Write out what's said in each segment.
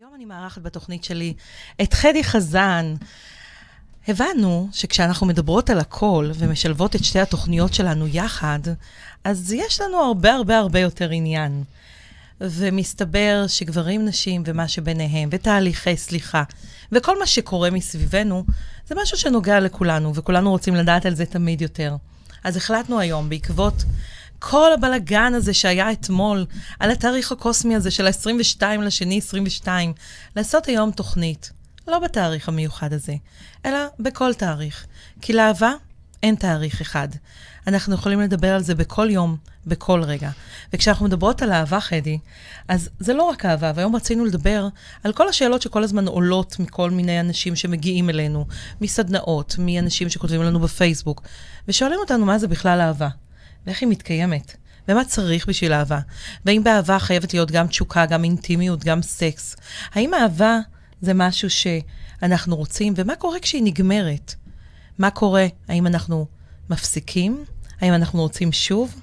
היום אני מארחת בתוכנית שלי את חדי חזן. הבנו שכשאנחנו מדברות על הכל ומשלבות את שתי התוכניות שלנו יחד, אז יש לנו הרבה הרבה הרבה יותר עניין. ומסתבר שגברים, נשים ומה שביניהם, ותהליכי סליחה, וכל מה שקורה מסביבנו, זה משהו שנוגע לכולנו, וכולנו רוצים לדעת על זה תמיד יותר. אז החלטנו היום, בעקבות כל הבלגן הזה שהיה אתמול, על התאריך הקוסמי הזה של ה-22 לשני 22, לעשות היום תוכנית. לא בתאריך המיוחד הזה, אלא בכל תאריך. כי לאהבה אין תאריך אחד. אנחנו יכולים לדבר על זה בכל יום, בכל רגע. וכשאנחנו מדברות על אהבה, חדי, אז זה לא רק אהבה, והיום רצינו לדבר על כל השאלות שכל הזמן עולות מכל מיני אנשים שמגיעים אלינו, מסדנאות, מאנשים שכותבים לנו בפייסבוק, ושואלים אותנו מה זה בכלל אהבה, ואיך היא מתקיימת, ומה צריך בשביל אהבה, והאם באהבה חייבת להיות גם תשוקה, גם אינטימיות, גם סקס. האם אהבה זה משהו שאנחנו רוצים, ומה קורה כשהיא נגמרת? מה קורה? האם אנחנו מפסיקים? האם אנחנו רוצים שוב?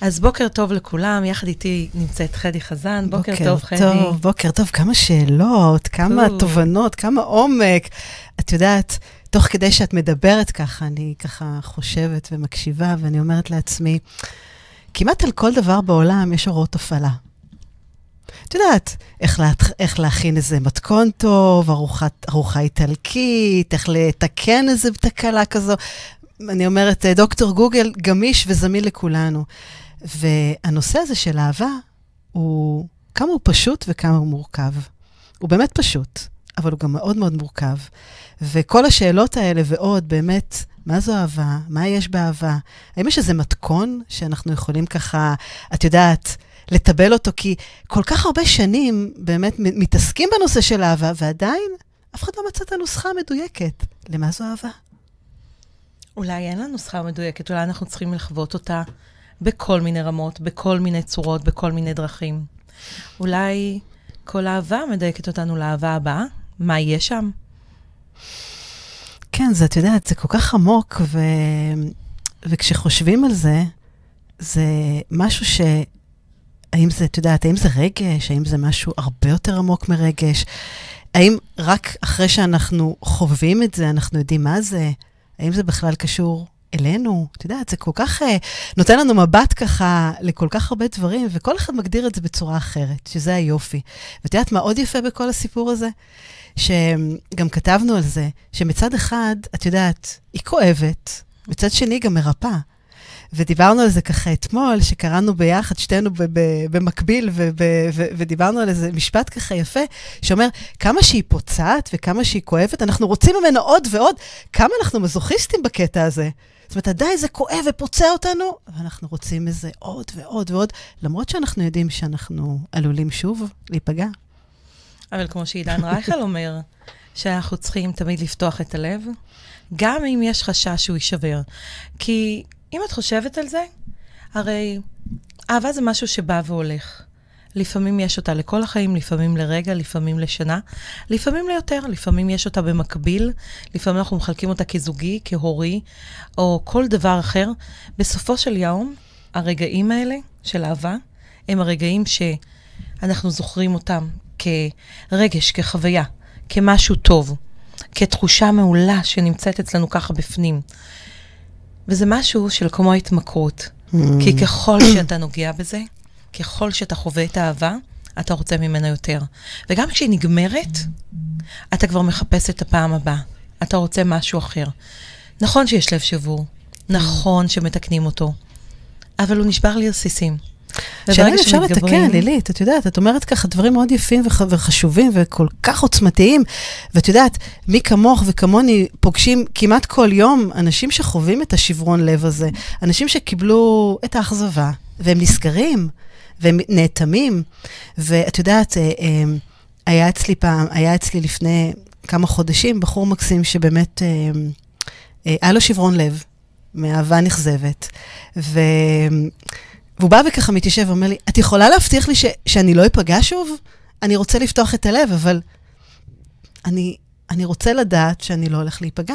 אז בוקר טוב לכולם, יחד איתי נמצאת חדי חזן. בוקר, בוקר טוב, חדי. בוקר טוב, בוקר טוב, כמה שאלות, כמה טוב. תובנות, כמה עומק. את יודעת, תוך כדי שאת מדברת ככה, אני ככה חושבת ומקשיבה, ואני אומרת לעצמי, כמעט על כל דבר בעולם יש הוראות הפעלה. את יודעת, איך, לה, איך להכין איזה מתכון טוב, ארוחת, ארוחה איטלקית, איך לתקן איזה תקלה כזו. אני אומרת, דוקטור גוגל גמיש וזמין לכולנו. והנושא הזה של אהבה, הוא כמה הוא פשוט וכמה הוא מורכב. הוא באמת פשוט, אבל הוא גם מאוד מאוד מורכב. וכל השאלות האלה ועוד, באמת, מה זו אהבה? מה יש באהבה? האם יש איזה מתכון שאנחנו יכולים ככה, את יודעת, לטבל אותו? כי כל כך הרבה שנים באמת מתעסקים בנושא של אהבה, ועדיין אף אחד לא מצא את הנוסחה המדויקת. למה זו אהבה? אולי אין לנו נוסחה מדויקת, אולי אנחנו צריכים לחוות אותה בכל מיני רמות, בכל מיני צורות, בכל מיני דרכים. אולי כל אהבה מדייקת אותנו לאהבה הבאה? מה יהיה שם? כן, זה, את יודעת, זה כל כך עמוק, ו... וכשחושבים על זה, זה משהו ש... האם זה, את יודעת, האם זה רגש? האם זה משהו הרבה יותר עמוק מרגש? האם רק אחרי שאנחנו חווים את זה, אנחנו יודעים מה זה? האם זה בכלל קשור אלינו? את יודעת, זה כל כך uh, נותן לנו מבט ככה לכל כך הרבה דברים, וכל אחד מגדיר את זה בצורה אחרת, שזה היופי. ואת יודעת מה עוד יפה בכל הסיפור הזה? שגם כתבנו על זה, שמצד אחד, את יודעת, היא כואבת, מצד שני גם מרפאה. ודיברנו על זה ככה אתמול, שקראנו ביחד, שתינו במקביל, ודיברנו על איזה משפט ככה יפה, שאומר, כמה שהיא פוצעת וכמה שהיא כואבת, אנחנו רוצים ממנו עוד ועוד, כמה אנחנו מזוכיסטים בקטע הזה. זאת אומרת, עדיין זה כואב ופוצע אותנו, ואנחנו רוצים איזה עוד ועוד ועוד, למרות שאנחנו יודעים שאנחנו עלולים שוב להיפגע. אבל כמו שעידן רייכל אומר, שאנחנו צריכים תמיד לפתוח את הלב, גם אם יש חשש שהוא יישבר. כי אם את חושבת על זה, הרי אהבה זה משהו שבא והולך. לפעמים יש אותה לכל החיים, לפעמים לרגע, לפעמים לשנה, לפעמים ליותר, לפעמים יש אותה במקביל, לפעמים אנחנו מחלקים אותה כזוגי, כהורי, או כל דבר אחר. בסופו של יום, הרגעים האלה של אהבה, הם הרגעים שאנחנו זוכרים אותם כרגש, כחוויה, כמשהו טוב, כתחושה מעולה שנמצאת אצלנו ככה בפנים. וזה משהו של כמו התמכרות. Mm. כי ככל שאתה נוגע בזה, ככל שאתה חווה את האהבה, אתה רוצה ממנה יותר. וגם כשהיא נגמרת, אתה כבר מחפש את הפעם הבאה. אתה רוצה משהו אחר. נכון שיש לב שבור, נכון שמתקנים אותו, אבל הוא נשבר לרסיסים. שאלה אם אפשר לתקן, לילית, את יודעת, את אומרת ככה דברים מאוד יפים וח, וחשובים וכל כך עוצמתיים, ואת יודעת, מי כמוך וכמוני פוגשים כמעט כל יום אנשים שחווים את השברון לב הזה, אנשים שקיבלו את האכזבה, והם נסגרים, והם נאטמים, ואת יודעת, אה, אה, היה אצלי פעם, היה אצלי לפני כמה חודשים בחור מקסים שבאמת אה, היה לו שברון לב, מאהבה נכזבת, ו... והוא בא וככה מתיישב ואומר לי, את יכולה להבטיח לי ש, שאני לא אפגע שוב? אני רוצה לפתוח את הלב, אבל אני, אני רוצה לדעת שאני לא הולך להיפגע.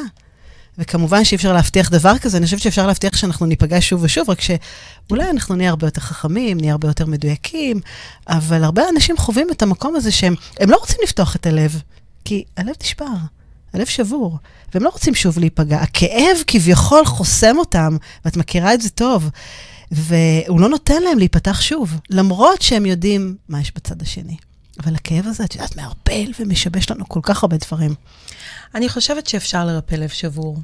וכמובן שאי אפשר להבטיח דבר כזה, אני חושבת שאפשר להבטיח שאנחנו ניפגש שוב ושוב, רק שאולי אנחנו נהיה הרבה יותר חכמים, נהיה הרבה יותר מדויקים, אבל הרבה אנשים חווים את המקום הזה שהם לא רוצים לפתוח את הלב, כי הלב נשבר, הלב שבור, והם לא רוצים שוב להיפגע. הכאב כביכול חוסם אותם, ואת מכירה את זה טוב, והוא לא נותן להם להיפתח שוב, למרות שהם יודעים מה יש בצד השני. אבל הכאב הזה, את יודעת, מערפל ומשבש לנו כל כך הרבה דברים. אני חושבת שאפשר לרפא לב שבור,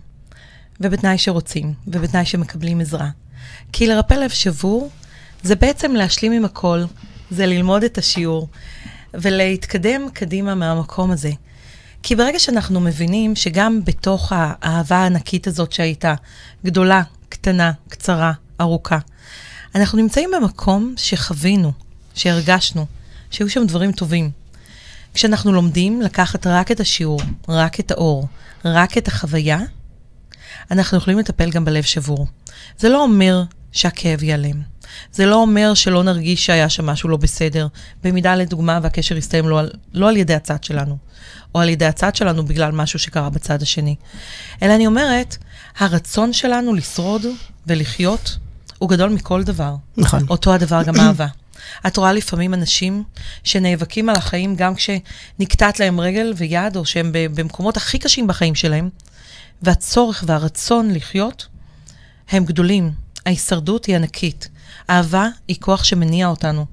ובתנאי שרוצים, ובתנאי שמקבלים עזרה. כי לרפא לב שבור זה בעצם להשלים עם הכל, זה ללמוד את השיעור, ולהתקדם קדימה מהמקום הזה. כי ברגע שאנחנו מבינים שגם בתוך האהבה הענקית הזאת שהייתה, גדולה, קטנה, קצרה, ארוכה, אנחנו נמצאים במקום שחווינו, שהרגשנו, שהיו שם דברים טובים. כשאנחנו לומדים לקחת רק את השיעור, רק את האור, רק את החוויה, אנחנו יכולים לטפל גם בלב שבור. זה לא אומר שהכאב ייעלם. זה לא אומר שלא נרגיש שהיה שם משהו לא בסדר, במידה לדוגמה והקשר יסתיים לא, לא על ידי הצד שלנו, או על ידי הצד שלנו בגלל משהו שקרה בצד השני. אלא אני אומרת, הרצון שלנו לשרוד ולחיות הוא גדול מכל דבר. נכון. אותו הדבר גם אהבה. את רואה לפעמים אנשים שנאבקים על החיים גם כשנקטעת להם רגל ויד, או שהם במקומות הכי קשים בחיים שלהם, והצורך והרצון לחיות הם גדולים. ההישרדות היא ענקית. אהבה היא כוח שמניע אותנו.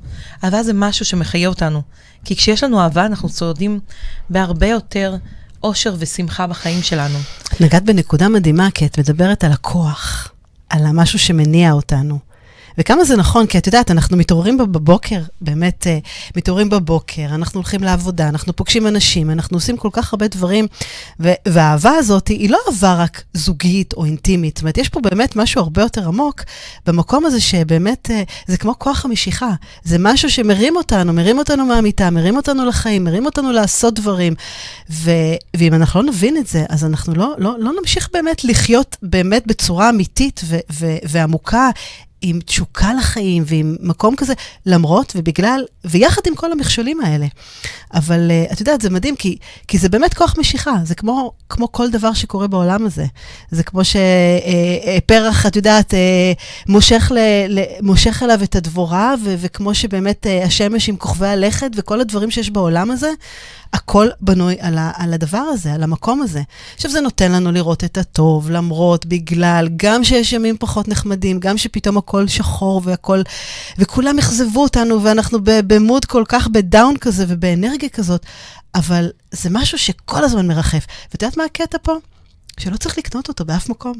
אהבה זה משהו שמחיה אותנו. כי כשיש לנו אהבה, אנחנו צועדים בהרבה יותר אושר ושמחה בחיים שלנו. נגעת בנקודה מדהימה, כי את מדברת על הכוח, על המשהו שמניע אותנו. וכמה זה נכון, כי את יודעת, אנחנו מתעוררים בבוקר, באמת uh, מתעוררים בבוקר, אנחנו הולכים לעבודה, אנחנו פוגשים אנשים, אנחנו עושים כל כך הרבה דברים, ו- והאהבה הזאת היא לא אהבה רק זוגית או אינטימית, זאת אומרת, יש פה באמת משהו הרבה יותר עמוק במקום הזה שבאמת, uh, זה כמו כוח המשיכה, זה משהו שמרים אותנו, מרים אותנו מהמיטה, מרים אותנו לחיים, מרים אותנו לעשות דברים, ו- ואם אנחנו לא נבין את זה, אז אנחנו לא, לא, לא נמשיך באמת לחיות באמת בצורה אמיתית ו- ו- ועמוקה. עם תשוקה לחיים ועם מקום כזה, למרות ובגלל, ויחד עם כל המכשולים האלה. אבל uh, את יודעת, זה מדהים, כי, כי זה באמת כוח משיכה, זה כמו, כמו כל דבר שקורה בעולם הזה. זה כמו שפרח, uh, uh, את יודעת, uh, מושך, ל, ל, מושך אליו את הדבורה, ו, וכמו שבאמת uh, השמש עם כוכבי הלכת וכל הדברים שיש בעולם הזה, הכל בנוי על, ה, על הדבר הזה, על המקום הזה. עכשיו, זה נותן לנו לראות את הטוב, למרות, בגלל, גם שיש ימים פחות נחמדים, גם שפתאום הכל שחור והכל, וכולם אכזבו אותנו, ואנחנו במוד כל כך בדאון כזה ובאנרגיה כזאת, אבל זה משהו שכל הזמן מרחף. ואת יודעת מה הקטע פה? שלא צריך לקנות אותו באף מקום.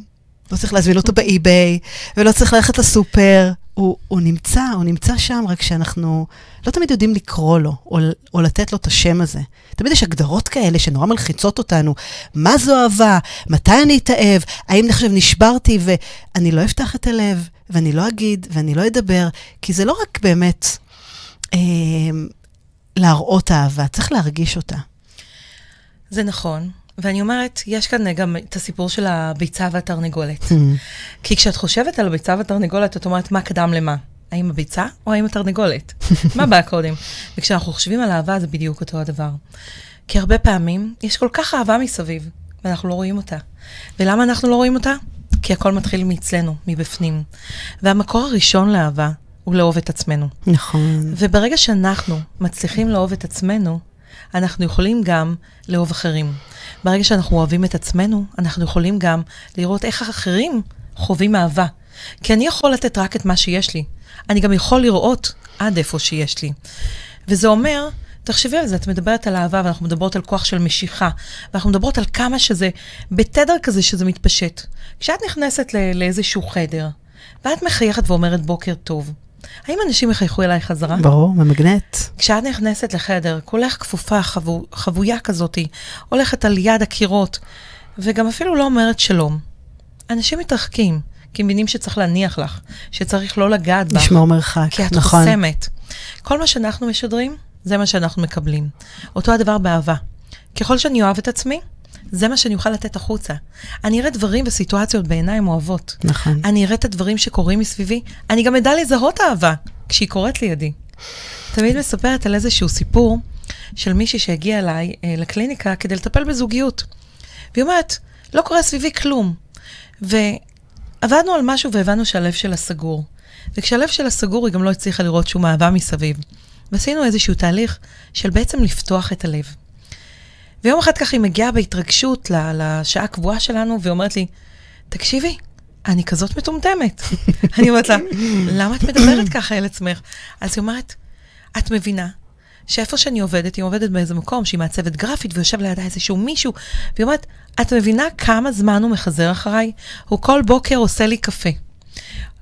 לא צריך להזמין אותו באי-ביי, ולא צריך ללכת לסופר. הוא, הוא נמצא, הוא נמצא שם, רק שאנחנו לא תמיד יודעים לקרוא לו, או, או לתת לו את השם הזה. תמיד יש הגדרות כאלה שנורא מלחיצות אותנו. מה זו אהבה? מתי אני אתאהב? האם עכשיו נשברתי ואני לא אפתח את הלב, ואני לא אגיד, ואני לא אדבר, כי זה לא רק באמת אה, להראות אהבה, צריך להרגיש אותה. זה נכון, ואני אומרת, יש כאן גם את הסיפור של הביצה והתרנגולת. Mm. כי כשאת חושבת על הביצה והתרנגולת, את אומרת, מה קדם למה? האם הביצה או האם התרנגולת? מה בא קודם? וכשאנחנו חושבים על אהבה, זה בדיוק אותו הדבר. כי הרבה פעמים יש כל כך אהבה מסביב, ואנחנו לא רואים אותה. ולמה אנחנו לא רואים אותה? כי הכל מתחיל מאצלנו, מבפנים. והמקור הראשון לאהבה הוא לאהוב את עצמנו. נכון. וברגע שאנחנו מצליחים לאהוב את עצמנו, אנחנו יכולים גם לאהוב אחרים. ברגע שאנחנו אוהבים את עצמנו, אנחנו יכולים גם לראות איך האחרים חווים אהבה. כי אני יכול לתת רק את מה שיש לי. אני גם יכול לראות עד איפה שיש לי. וזה אומר, תחשבי על זה, את מדברת על אהבה, ואנחנו מדברות על כוח של משיכה, ואנחנו מדברות על כמה שזה, בתדר כזה שזה מתפשט. כשאת נכנסת לאיזשהו חדר, ואת מחייכת ואומרת בוקר טוב, האם אנשים יחייכו אליי חזרה? ברור, ממגנט. כשאת נכנסת לחדר, כולך כפופה, חבו, חבויה כזאתי, הולכת על יד הקירות, וגם אפילו לא אומרת שלום. אנשים מתרחקים, כי מבינים שצריך להניח לך, שצריך לא לגעת בך. לשמור מרחק, כי את נכון. חוסמת. כל מה שאנחנו משדרים, זה מה שאנחנו מקבלים. אותו הדבר באהבה. ככל שאני אוהב את עצמי, זה מה שאני אוכל לתת החוצה. אני אראה דברים וסיטואציות בעיניים אוהבות. נכון. אני אראה את הדברים שקורים מסביבי, אני גם אדע לזהות אהבה כשהיא קורית לידי. תמיד מספרת על איזשהו סיפור של מישהי שהגיעה אליי אה, לקליניקה כדי לטפל בזוגיות. והיא אומרת, לא קורה סביבי כלום. ועבדנו על משהו והבנו שהלב שלה סגור. וכשהלב שלה סגור, היא גם לא הצליחה לראות שום אהבה מסביב. ועשינו איזשהו תהליך של בעצם לפתוח את הלב. ויום אחד ככה היא מגיעה בהתרגשות לשעה הקבועה שלנו, ואומרת לי, תקשיבי, אני כזאת מטומטמת. אני אומרת לה, למה את מדברת ככה אל עצמך? אז היא אומרת, את מבינה שאיפה שאני עובדת, היא עובדת באיזה מקום שהיא מעצבת גרפית ויושב לידה איזשהו מישהו, והיא אומרת, את מבינה כמה זמן הוא מחזר אחריי? הוא כל בוקר עושה לי קפה.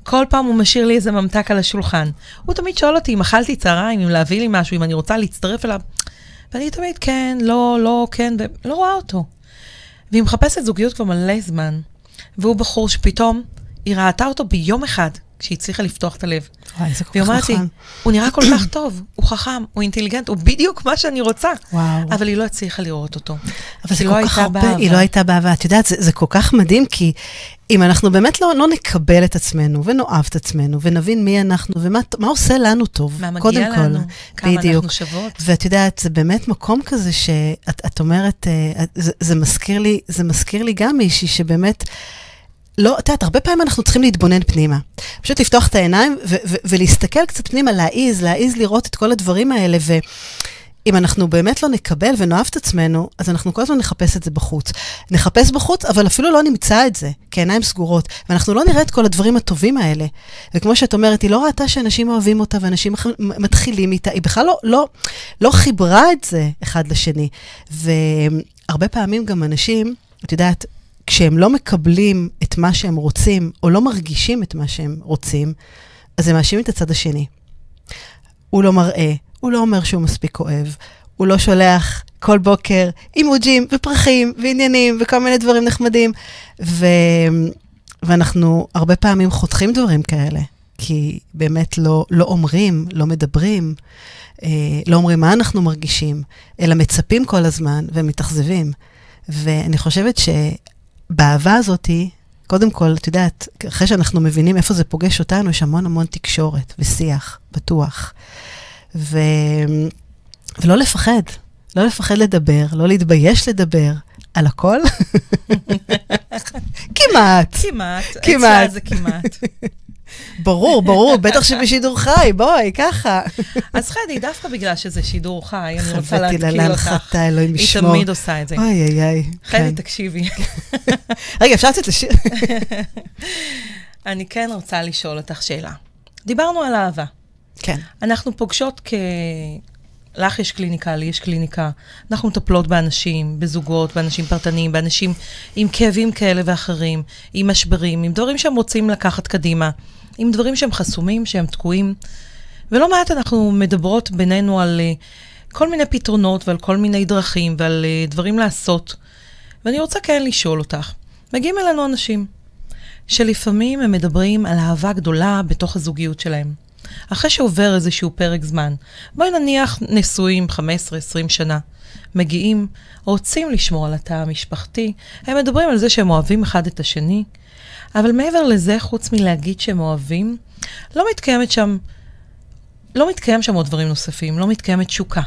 כל פעם הוא משאיר לי איזה ממתק על השולחן. הוא תמיד שואל אותי אם אכלתי צהריים, אם להביא לי משהו, אם אני רוצה להצטרף אליו. ואני תמיד, כן, לא, לא, כן, ולא רואה אותו. והיא מחפשת זוגיות כבר מלא זמן. והוא בחור שפתאום היא ראתה אותו ביום אחד, כשהיא הצליחה לפתוח את הלב. וואי, זה כל והיא כך אומרת לי. הוא נראה כל כך טוב, הוא חכם, הוא אינטליגנט, הוא בדיוק מה שאני רוצה. וואו. אבל היא לא הצליחה לראות אותו. אבל זה היא כל לא כך הרבה, באהבה. היא לא הייתה באהבה. את יודעת, זה, זה כל כך מדהים, כי אם אנחנו באמת לא, לא נקבל את עצמנו, ונאהב את עצמנו, ונבין מי אנחנו, ומה מה עושה לנו טוב, מה קודם מגיע כל. לנו, כמה בדיוק. אנחנו שוות. ואת יודעת, זה באמת מקום כזה שאת את אומרת, אה, את- זה, זה, מזכיר לי, זה מזכיר לי גם מישהי שבאמת, לא, את יודעת, הרבה פעמים אנחנו צריכים להתבונן פנימה. פשוט לפתוח את העיניים ו- ו- ולהסתכל קצת פנימה, להעיז, להעיז לראות את כל הדברים האלה, ואם אנחנו באמת לא נקבל ונאהב את עצמנו, אז אנחנו כל הזמן נחפש את זה בחוץ. נחפש בחוץ, אבל אפילו לא נמצא את זה, כי העיניים סגורות, ואנחנו לא נראה את כל הדברים הטובים האלה. וכמו שאת אומרת, היא לא ראתה שאנשים אוהבים אותה ואנשים מתחילים איתה, היא בכלל לא, לא, לא חיברה את זה אחד לשני. והרבה פעמים גם אנשים, את יודעת, כשהם לא מקבלים את מה שהם רוצים, או לא מרגישים את מה שהם רוצים, אז הם מאשימים את הצד השני. הוא לא מראה, הוא לא אומר שהוא מספיק אוהב, הוא לא שולח כל בוקר אימוג'ים ופרחים ועניינים וכל מיני דברים נחמדים. ו... ואנחנו הרבה פעמים חותכים דברים כאלה, כי באמת לא, לא אומרים, לא מדברים, אה, לא אומרים מה אנחנו מרגישים, אלא מצפים כל הזמן ומתאכזבים. ואני חושבת שבאהבה הזאתי, קודם כל, את יודעת, אחרי שאנחנו מבינים איפה זה פוגש אותנו, יש המון המון תקשורת ושיח פתוח. ו... ולא לפחד, לא לפחד לדבר, לא להתבייש לדבר על הכל. כמעט. כמעט. כמעט. אצלה זה כמעט. ברור, ברור, בטח שבשידור חי, בואי, ככה. אז חדי, דווקא בגלל שזה שידור חי, אני רוצה להתקיל אותך. להנחתה, אלוהים היא ישמור. תמיד עושה את זה. אוי, אוי, אוי. חדי, כן. תקשיבי. רגע, אפשר לצאת לשיר? אני כן רוצה לשאול אותך שאלה. דיברנו על אהבה. כן. אנחנו פוגשות כ... לך יש קליניקה, לי יש קליניקה. אנחנו מטפלות באנשים, בזוגות, באנשים פרטניים, באנשים עם כאבים כאלה ואחרים, עם משברים, עם דברים שהם רוצים לקחת קדימה, עם דברים שהם חסומים, שהם תקועים. ולא מעט אנחנו מדברות בינינו על uh, כל מיני פתרונות ועל כל מיני דרכים ועל uh, דברים לעשות. ואני רוצה כן לשאול אותך, מגיעים אלינו אנשים שלפעמים הם מדברים על אהבה גדולה בתוך הזוגיות שלהם. אחרי שעובר איזשהו פרק זמן, בואי נניח נשואים 15-20 שנה, מגיעים, רוצים לשמור על התא המשפחתי, הם מדברים על זה שהם אוהבים אחד את השני, אבל מעבר לזה, חוץ מלהגיד שהם אוהבים, לא מתקיימת שם, לא מתקיים שם עוד דברים נוספים, לא מתקיימת תשוקה,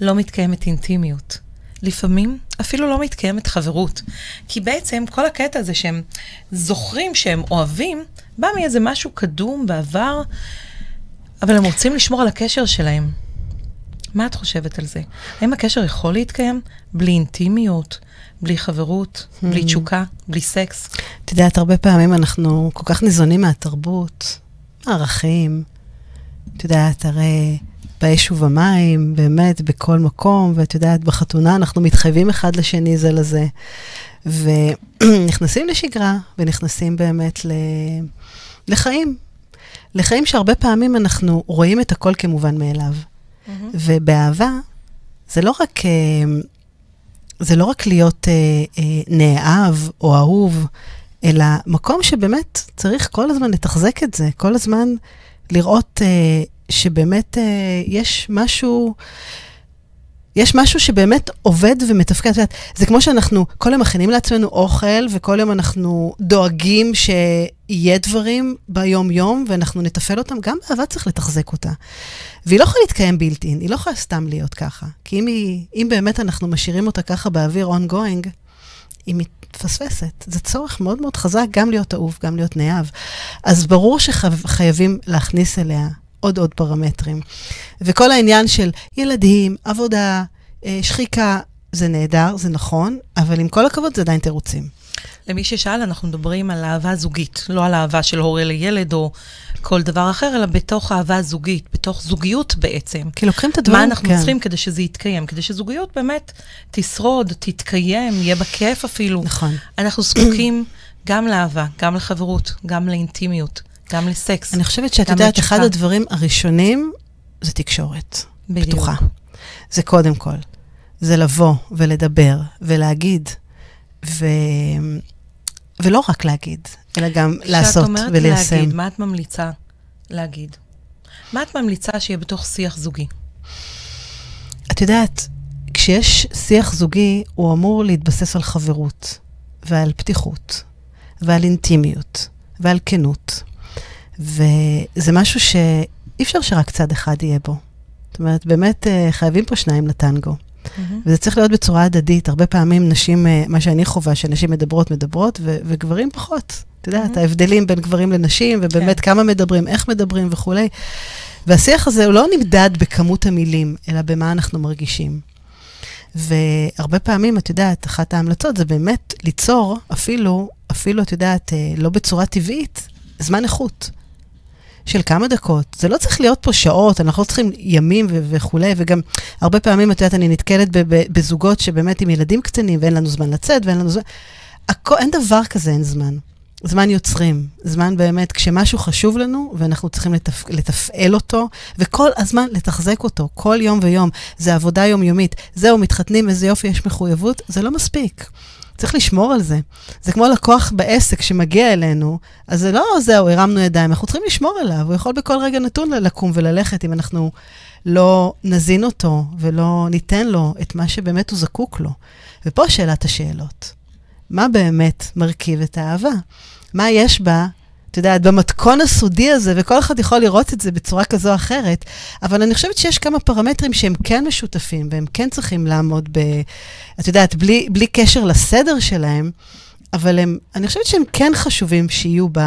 לא מתקיימת אינטימיות. לפעמים אפילו לא מתקיימת חברות. כי בעצם כל הקטע הזה שהם זוכרים שהם אוהבים, בא מאיזה משהו קדום בעבר, אבל הם רוצים לשמור על הקשר שלהם. מה את חושבת על זה? האם הקשר יכול להתקיים בלי אינטימיות, בלי חברות, בלי תשוקה, בלי סקס? את יודעת, הרבה פעמים אנחנו כל כך ניזונים מהתרבות, הערכים. את יודעת, הרי באש ובמים, באמת, בכל מקום, ואת יודעת, בחתונה אנחנו מתחייבים אחד לשני זה לזה. ונכנסים לשגרה, ונכנסים באמת ל... לחיים. לחיים שהרבה פעמים אנחנו רואים את הכל כמובן מאליו. ובאהבה, זה לא רק, אה, זה לא רק להיות אה, אה, נאהב או אהוב, אלא מקום שבאמת צריך כל הזמן לתחזק את זה, כל הזמן לראות שבאמת יש משהו, יש משהו שבאמת עובד ומתפקד. זה כמו שאנחנו כל יום מכינים לעצמנו אוכל, וכל יום אנחנו דואגים שיהיה דברים ביום-יום, ואנחנו נתפעל אותם, גם באהבה צריך לתחזק אותה. והיא לא יכולה להתקיים בילטין, היא לא יכולה סתם להיות ככה. כי אם, היא, אם באמת אנחנו משאירים אותה ככה באוויר ongoing, היא מתפספסת. זה צורך מאוד מאוד חזק גם להיות אהוב, גם להיות נאהב. אז ברור שחייבים להכניס אליה עוד עוד פרמטרים. וכל העניין של ילדים, עבודה, אה, שחיקה, זה נהדר, זה נכון, אבל עם כל הכבוד זה עדיין תירוצים. למי ששאל, אנחנו מדברים על אהבה זוגית, לא על אהבה של הורה לילד או כל דבר אחר, אלא בתוך אהבה זוגית, בתוך זוגיות בעצם. כי לוקחים את הדברים, מה אנחנו כן. צריכים כדי שזה יתקיים? כדי שזוגיות באמת תשרוד, תתקיים, יהיה בה כיף אפילו. נכון. אנחנו זקוקים גם לאהבה, גם לחברות, גם לאינטימיות, גם לסקס. אני חושבת שאת יודעת, אחד הדברים הראשונים זה תקשורת. בדיוק. פתוחה. זה קודם כל. זה לבוא ולדבר ולהגיד, ו... ולא רק להגיד, אלא גם לעשות וליישם. כשאת אומרת להגיד, מה את ממליצה להגיד? מה את ממליצה שיהיה בתוך שיח זוגי? את יודעת, כשיש שיח זוגי, הוא אמור להתבסס על חברות, ועל פתיחות, ועל אינטימיות, ועל כנות. וזה משהו שאי אפשר שרק צד אחד יהיה בו. זאת אומרת, באמת אה, חייבים פה שניים לטנגו. Mm-hmm. וזה צריך להיות בצורה הדדית. הרבה פעמים נשים, אה, מה שאני חווה, שנשים מדברות, מדברות, ו- וגברים פחות. את יודעת, mm-hmm. ההבדלים בין גברים לנשים, ובאמת כן. כמה מדברים, איך מדברים וכולי. והשיח הזה הוא לא נמדד בכמות המילים, אלא במה אנחנו מרגישים. והרבה פעמים, את יודעת, אחת ההמלצות זה באמת ליצור, אפילו, אפילו, את יודעת, אה, לא בצורה טבעית, זמן איכות. של כמה דקות. זה לא צריך להיות פה שעות, אנחנו לא צריכים ימים ו- וכולי, וגם הרבה פעמים, את יודעת, אני נתקלת בזוגות שבאמת עם ילדים קטנים, ואין לנו זמן לצאת, ואין לנו זמן... הכ- אין דבר כזה, אין זמן. זמן יוצרים, זמן באמת, כשמשהו חשוב לנו, ואנחנו צריכים לתפ... לתפעל אותו, וכל הזמן לתחזק אותו, כל יום ויום. זה עבודה יומיומית. זהו, מתחתנים, איזה יופי, יש מחויבות, זה לא מספיק. צריך לשמור על זה. זה כמו לקוח בעסק שמגיע אלינו, אז זה לא זהו, הרמנו ידיים, אנחנו צריכים לשמור עליו. הוא יכול בכל רגע נתון לקום וללכת אם אנחנו לא נזין אותו ולא ניתן לו את מה שבאמת הוא זקוק לו. ופה שאלת השאלות. מה באמת מרכיב את האהבה? מה יש בה את יודעת, במתכון הסודי הזה, וכל אחד יכול לראות את זה בצורה כזו או אחרת, אבל אני חושבת שיש כמה פרמטרים שהם כן משותפים, והם כן צריכים לעמוד ב... את יודעת, בלי, בלי קשר לסדר שלהם, אבל הם, אני חושבת שהם כן חשובים שיהיו ב,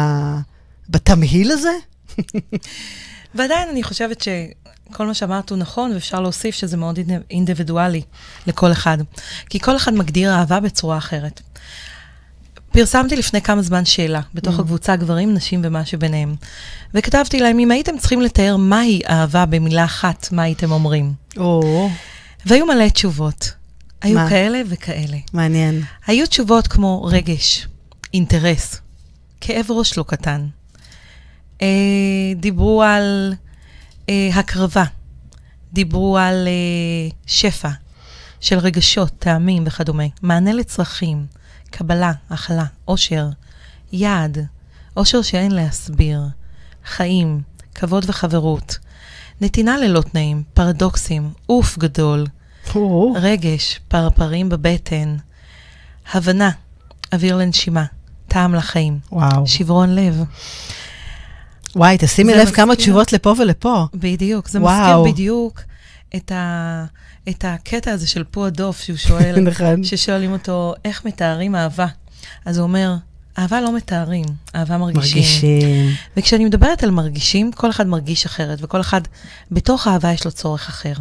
בתמהיל הזה. ועדיין אני חושבת שכל מה שאמרת הוא נכון, ואפשר להוסיף שזה מאוד אינדיבידואלי לכל אחד. כי כל אחד מגדיר אהבה בצורה אחרת. פרסמתי לפני כמה זמן שאלה בתוך mm. הקבוצה גברים, נשים ומה שביניהם. וכתבתי להם, אם הייתם צריכים לתאר מהי אהבה במילה אחת, מה הייתם אומרים? או. והיו מלא תשובות. היו מה? כאלה וכאלה. מעניין. היו תשובות כמו רגש, אינטרס, כאב ראש לא קטן. אה, דיברו על אה, הקרבה, דיברו על אה, שפע של רגשות, טעמים וכדומה, מענה לצרכים. קבלה, הכלה, אושר, יעד, אושר שאין להסביר, חיים, כבוד וחברות, נתינה ללא תנאים, פרדוקסים, עוף גדול, רגש, פרפרים בבטן, הבנה, אוויר לנשימה, טעם לחיים, וואו. שברון לב. וואי, תשימי לב מזכיר... כמה תשובות לפה ולפה. בדיוק, זה וואו. מזכיר בדיוק את ה... את הקטע הזה של פו הדוף, שהוא שואל, נכון. ששואלים אותו, איך מתארים אהבה? אז הוא אומר, אהבה לא מתארים, אהבה מרגישים. מרגישים. וכשאני מדברת על מרגישים, כל אחד מרגיש אחרת, וכל אחד, בתוך אהבה יש לו צורך אחר.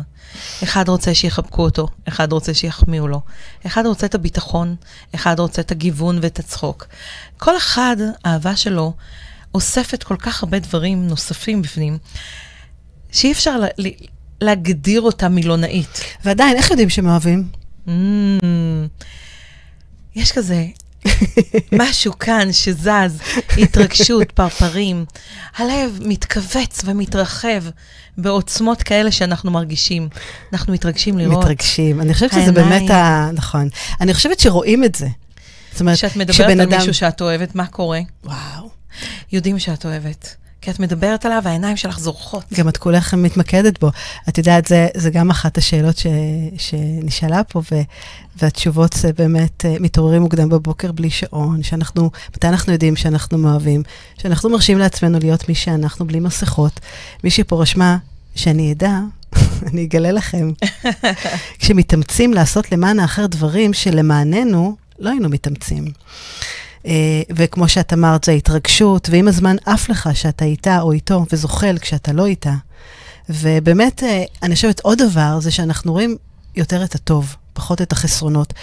אחד רוצה שיחבקו אותו, אחד רוצה שיחמיאו לו, אחד רוצה את הביטחון, אחד רוצה את הגיוון ואת הצחוק. כל אחד, האהבה שלו, אוספת כל כך הרבה דברים נוספים בפנים, שאי אפשר להגדיר אותה מילונאית. ועדיין, איך יודעים שהם אוהבים? Mm, יש כזה משהו כאן שזז, התרגשות, פרפרים. הלב מתכווץ ומתרחב בעוצמות כאלה שאנחנו מרגישים. אנחנו מתרגשים לראות. מתרגשים. אני חושבת שזה באמת ה... נכון. אני חושבת שרואים את זה. זאת אומרת, כשאת מדברת על אדם... מישהו שאת אוהבת, מה קורה? וואו. יודעים שאת אוהבת. כי את מדברת עליו, והעיניים שלך זורחות. גם את כולך מתמקדת בו. את יודעת, זה, זה גם אחת השאלות ש, שנשאלה פה, ו, והתשובות זה באמת, אה, מתעוררים מוקדם בבוקר בלי שעון, שאנחנו, מתי אנחנו יודעים שאנחנו מאוהבים, שאנחנו מרשים לעצמנו להיות מי שאנחנו, בלי מסכות. מישהי פה רשמה, שאני אדע, אני אגלה לכם, כשמתאמצים לעשות למען האחר דברים שלמעננו לא היינו מתאמצים. אה, וכמו שאת אמרת, זה ההתרגשות, ועם הזמן עף לך שאתה איתה או איתו, וזוחל כשאתה לא איתה. ובאמת, אה, אני חושבת עוד דבר, זה שאנחנו רואים יותר את הטוב, פחות את החסרונות.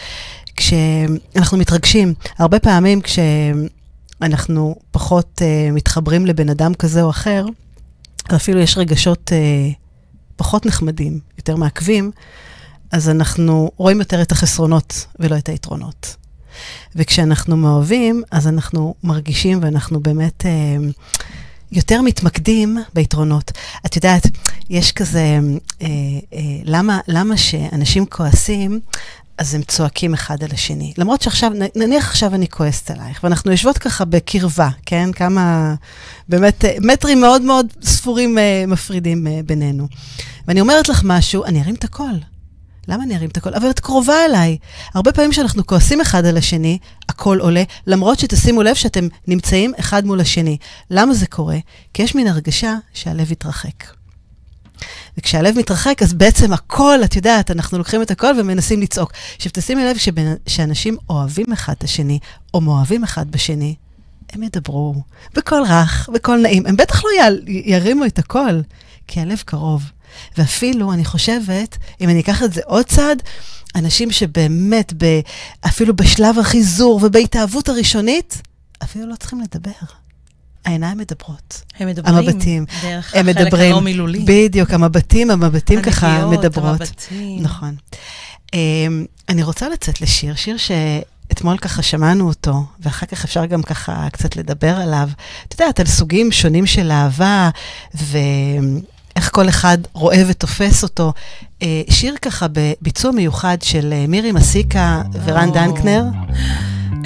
כשאנחנו מתרגשים, הרבה פעמים כשאנחנו פחות uh, מתחברים לבן אדם כזה או אחר, ואפילו יש רגשות uh, פחות נחמדים, יותר מעכבים, אז אנחנו רואים יותר את החסרונות ולא את היתרונות. וכשאנחנו מאוהבים, אז אנחנו מרגישים ואנחנו באמת אה, יותר מתמקדים ביתרונות. את יודעת, יש כזה, אה, אה, למה, למה שאנשים כועסים, אז הם צועקים אחד על השני. למרות שעכשיו, נניח עכשיו אני כועסת עלייך, ואנחנו יושבות ככה בקרבה, כן? כמה, באמת, אה, מטרים מאוד מאוד ספורים אה, מפרידים אה, בינינו. ואני אומרת לך משהו, אני ארים את הקול. למה אני ארים את הקול? אבל את קרובה אליי. הרבה פעמים כשאנחנו כועסים אחד על השני, הקול עולה, למרות שתשימו לב שאתם נמצאים אחד מול השני. למה זה קורה? כי יש מין הרגשה שהלב יתרחק. וכשהלב מתרחק, אז בעצם הכל, את יודעת, אנחנו לוקחים את הכל ומנסים לצעוק. עכשיו, תשימי לב שאנשים אוהבים אחד את השני, או מאוהבים אחד בשני, הם ידברו בקול רך, בקול נעים. הם בטח לא ירימו את הקול, כי הלב קרוב. ואפילו, אני חושבת, אם אני אקח את זה עוד צעד, אנשים שבאמת, ב, אפילו בשלב החיזור ובהתאהבות הראשונית, אפילו לא צריכים לדבר. העיניים מדברות. הם מדברים. המבטים. דרך החלק מדברים, הלא מילולי. בדיוק, המבטים, המבטים ככה מדברות. המבטים. נכון. Um, אני רוצה לצאת לשיר, שיר שאתמול ככה שמענו אותו, ואחר כך אפשר גם ככה קצת לדבר עליו. את יודעת, על סוגים שונים של אהבה, ו... איך כל אחד רואה ותופס אותו. אה, שיר ככה בביצוע מיוחד של אה, מירי מסיקה ורן דנקנר.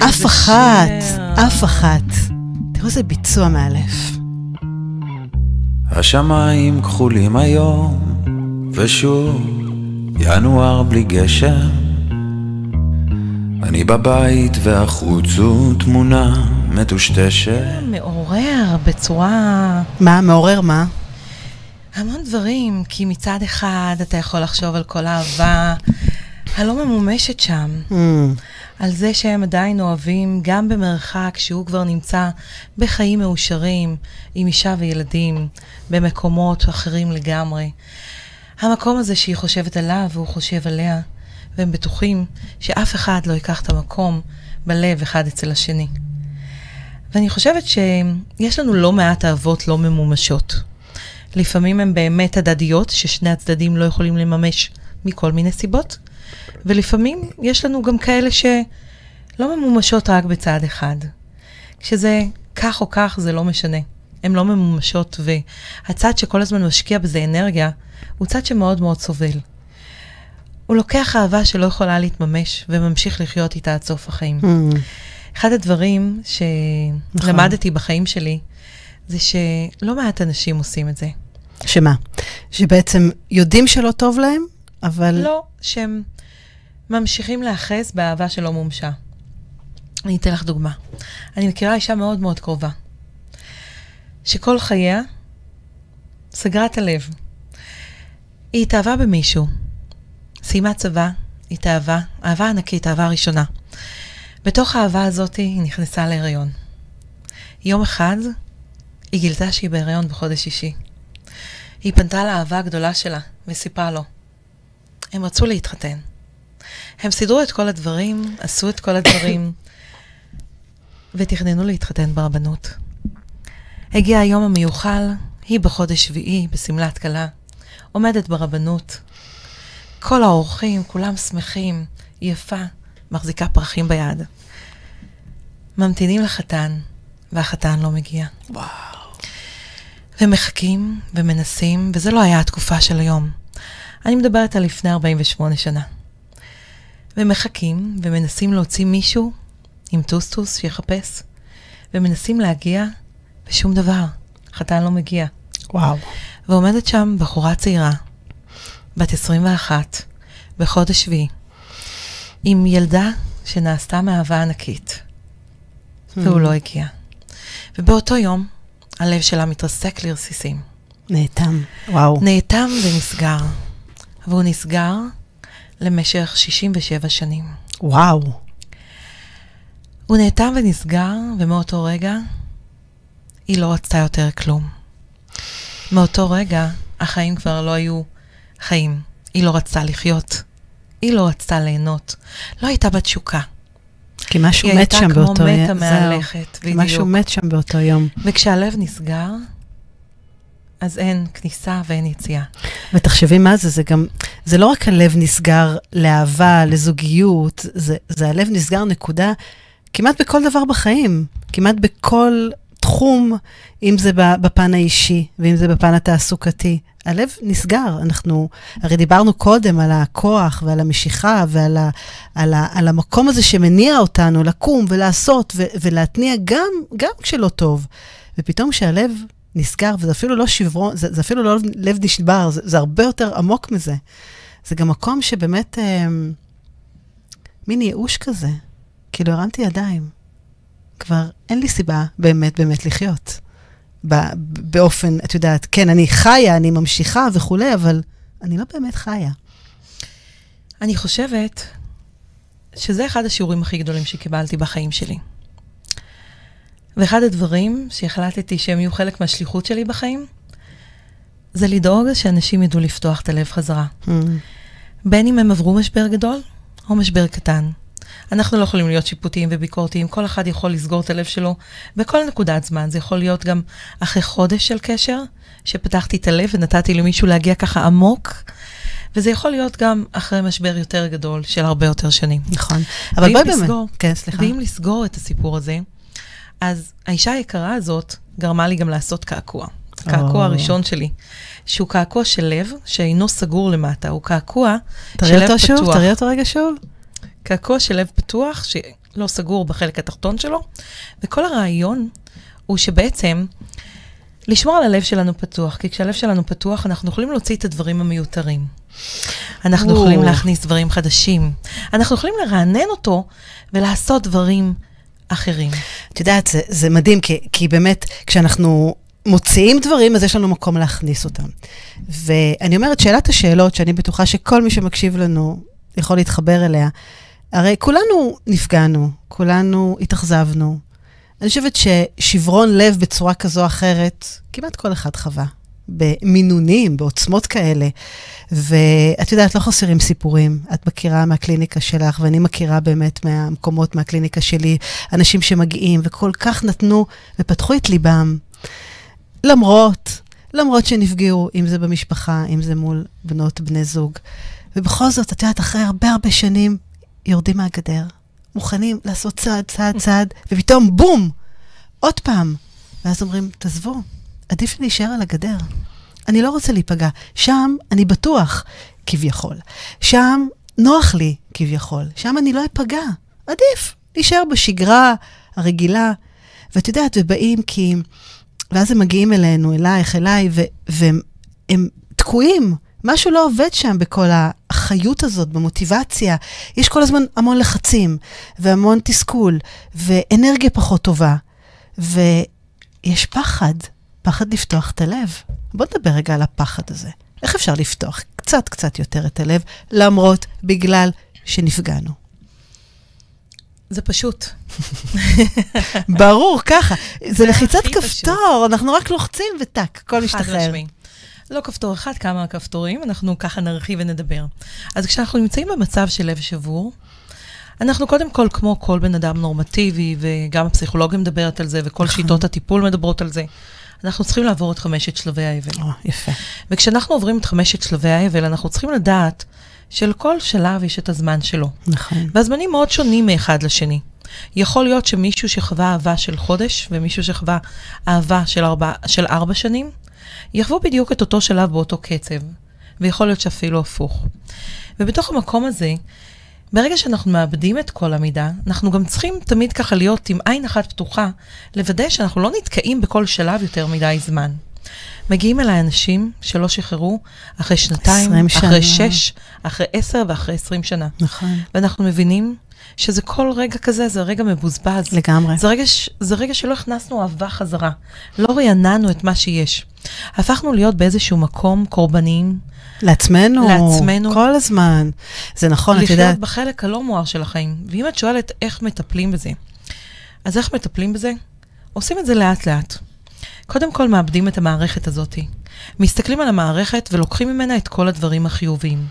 אף אחת, אף אחת. תראו איזה ביצוע מאלף. השמיים כחולים היום, ושוב ינואר בלי גשם. אני בבית והחוץ הוא תמונה מטושטשת. מעורר בצורה... מה? מעורר מה? המון דברים, כי מצד אחד אתה יכול לחשוב על כל האהבה הלא ממומשת שם. Mm. על זה שהם עדיין אוהבים, גם במרחק, שהוא כבר נמצא בחיים מאושרים, עם אישה וילדים, במקומות אחרים לגמרי. המקום הזה שהיא חושבת עליו והוא חושב עליה, והם בטוחים שאף אחד לא ייקח את המקום בלב אחד אצל השני. ואני חושבת שיש לנו לא מעט אהבות לא ממומשות. לפעמים הן באמת הדדיות, ששני הצדדים לא יכולים לממש מכל מיני סיבות, ולפעמים יש לנו גם כאלה שלא ממומשות רק בצד אחד. כשזה כך או כך, זה לא משנה. הן לא ממומשות, והצד שכל הזמן משקיע בזה אנרגיה, הוא צד שמאוד מאוד סובל. הוא לוקח אהבה שלא יכולה להתממש, וממשיך לחיות איתה עד סוף החיים. Mm. אחד הדברים שלמדתי נכון. בחיים שלי, זה שלא מעט אנשים עושים את זה. שמה? שבעצם יודעים שלא טוב להם, אבל... לא, שהם ממשיכים להיאחז באהבה שלא מומשה. אני אתן לך דוגמה. אני מכירה אישה מאוד מאוד קרובה, שכל חייה סגרה את הלב. היא התאהבה במישהו, סיימה צבא, התאהבה, אהבה ענקית, אהבה ראשונה. בתוך האהבה הזאת היא נכנסה להיריון. יום אחד היא גילתה שהיא בהיריון בחודש שישי. היא פנתה לאהבה הגדולה שלה וסיפרה לו. הם רצו להתחתן. הם סידרו את כל הדברים, עשו את כל הדברים, ותכננו להתחתן ברבנות. הגיע היום המיוחל, היא בחודש שביעי, בשמלת כלה, עומדת ברבנות. כל האורחים, כולם שמחים, יפה, מחזיקה פרחים ביד. ממתינים לחתן, והחתן לא מגיע. וואו. ומחכים ומנסים, וזה לא היה התקופה של היום. אני מדברת על לפני 48 שנה. ומחכים ומנסים להוציא מישהו עם טוסטוס שיחפש, ומנסים להגיע, ושום דבר. חתן לא מגיע. וואו. ועומדת שם בחורה צעירה, בת 21, בחודש שביעי, עם ילדה שנעשתה מאהבה ענקית, והוא hmm. לא הגיע. ובאותו יום הלב שלה מתרסק לרסיסים. נאטם, וואו. נאטם ונסגר. והוא נסגר למשך 67 שנים. וואו. הוא נאטם ונסגר, ומאותו רגע היא לא רצתה יותר כלום. מאותו רגע החיים כבר לא היו חיים. היא לא רצתה לחיות. היא לא רצתה ליהנות. לא הייתה בתשוקה. כי משהו מת שם באותו יום. היא הייתה כמו מתה מהלכת, בדיוק. משהו מת שם באותו יום. וכשהלב נסגר, אז אין כניסה ואין יציאה. ותחשבי מה זה, זה גם, זה לא רק הלב נסגר לאהבה, לזוגיות, זה, זה הלב נסגר נקודה כמעט בכל דבר בחיים, כמעט בכל תחום, אם זה בפן האישי ואם זה בפן התעסוקתי. הלב נסגר. אנחנו, הרי דיברנו קודם על הכוח ועל המשיכה ועל ה, על ה, על המקום הזה שמניע אותנו לקום ולעשות ו, ולהתניע גם, גם כשלא טוב. ופתאום כשהלב נסגר, וזה אפילו לא שברון, זה, זה אפילו לא לב נשבר, זה, זה הרבה יותר עמוק מזה. זה גם מקום שבאמת, אה, מין ייאוש כזה. כאילו, הרמתי ידיים. כבר אין לי סיבה באמת באמת לחיות. באופן, את יודעת, כן, אני חיה, אני ממשיכה וכולי, אבל אני לא באמת חיה. אני חושבת שזה אחד השיעורים הכי גדולים שקיבלתי בחיים שלי. ואחד הדברים שהחלטתי שהם יהיו חלק מהשליחות שלי בחיים, זה לדאוג שאנשים ידעו לפתוח את הלב חזרה. Mm. בין אם הם עברו משבר גדול או משבר קטן. אנחנו לא יכולים להיות שיפוטיים וביקורתיים, כל אחד יכול לסגור את הלב שלו בכל נקודת זמן. זה יכול להיות גם אחרי חודש של קשר, שפתחתי את הלב ונתתי למישהו להגיע ככה עמוק. וזה יכול להיות גם אחרי משבר יותר גדול של הרבה יותר שנים. נכון. אבל בואי באמת, כן, סליחה. ואם לסגור את הסיפור הזה, אז האישה היקרה הזאת גרמה לי גם לעשות קעקוע. הקעקוע. הראשון שלי, שהוא קעקוע של לב, שאינו סגור למטה, הוא קעקוע של לב פתוח. תראי אותו שוב, תראי אותו רגע שוב. קעקוע של לב פתוח, שלא סגור בחלק התחתון שלו, וכל הרעיון הוא שבעצם לשמור על הלב שלנו פתוח, כי כשהלב שלנו פתוח, אנחנו יכולים להוציא את הדברים המיותרים. אנחנו או. יכולים להכניס דברים חדשים. אנחנו יכולים לרענן אותו ולעשות דברים אחרים. את יודעת, זה, זה מדהים, כי, כי באמת, כשאנחנו מוציאים דברים, אז יש לנו מקום להכניס אותם. ואני אומרת, שאלת השאלות, שאני בטוחה שכל מי שמקשיב לנו יכול להתחבר אליה, הרי כולנו נפגענו, כולנו התאכזבנו. אני חושבת ששברון לב בצורה כזו או אחרת, כמעט כל אחד חווה. במינונים, בעוצמות כאלה. ואת יודעת, לא חסרים סיפורים. את מכירה מהקליניקה שלך, ואני מכירה באמת מהמקומות, מהקליניקה שלי, אנשים שמגיעים וכל כך נתנו ופתחו את ליבם. למרות, למרות שנפגעו, אם זה במשפחה, אם זה מול בנות, בני זוג. ובכל זאת, את יודעת, אחרי הרבה הרבה שנים, יורדים מהגדר, מוכנים לעשות צעד, צעד, צעד, ופתאום בום! עוד פעם. ואז אומרים, תעזבו, עדיף להישאר על הגדר. אני לא רוצה להיפגע. שם אני בטוח, כביכול. שם נוח לי, כביכול. שם אני לא אפגע. עדיף להישאר בשגרה הרגילה. ואת יודעת, ובאים כי... ואז הם מגיעים אלינו, אלייך, אליי, והם תקועים. משהו לא עובד שם בכל החיות הזאת, במוטיבציה. יש כל הזמן המון לחצים, והמון תסכול, ואנרגיה פחות טובה. ויש פחד, פחד לפתוח את הלב. בוא נדבר רגע על הפחד הזה. איך אפשר לפתוח קצת קצת יותר את הלב, למרות, בגלל שנפגענו? זה פשוט. ברור, ככה. זה לחיצת כפתור, אנחנו רק לוחצים וטאק, הכל משתחרר. לא כפתור אחד, כמה כפתורים, אנחנו ככה נרחיב ונדבר. אז כשאנחנו נמצאים במצב של לב שבור, אנחנו קודם כל, כמו כל בן אדם נורמטיבי, וגם הפסיכולוגיה מדברת על זה, וכל נכון. שיטות הטיפול מדברות על זה, אנחנו צריכים לעבור את חמשת שלבי האבל. או, יפה. וכשאנחנו עוברים את חמשת שלבי האבל, אנחנו צריכים לדעת שלכל שלב יש את הזמן שלו. נכון. והזמנים מאוד שונים מאחד לשני. יכול להיות שמישהו שחווה אהבה של חודש, ומישהו שחווה אהבה של ארבע, של ארבע שנים, יחוו בדיוק את אותו שלב באותו קצב, ויכול להיות שאפילו הפוך. ובתוך המקום הזה, ברגע שאנחנו מאבדים את כל המידע, אנחנו גם צריכים תמיד ככה להיות עם עין אחת פתוחה, לוודא שאנחנו לא נתקעים בכל שלב יותר מדי זמן. מגיעים אליי אנשים שלא שחררו אחרי שנתיים, אחרי שש, אחרי עשר ואחרי עשרים שנה. נכון. ואנחנו מבינים שזה כל רגע כזה, זה רגע מבוזבז. לגמרי. זה רגע, זה רגע שלא הכנסנו אהבה חזרה. לא רעננו את מה שיש. הפכנו להיות באיזשהו מקום קורבניים. לעצמנו. לעצמנו. כל הזמן. זה נכון, את יודעת. לחיות בחלק הלא מואר של החיים. ואם את שואלת איך מטפלים בזה, אז איך מטפלים בזה? עושים את זה לאט-לאט. קודם כל מאבדים את המערכת הזאת. מסתכלים על המערכת ולוקחים ממנה את כל הדברים החיוביים.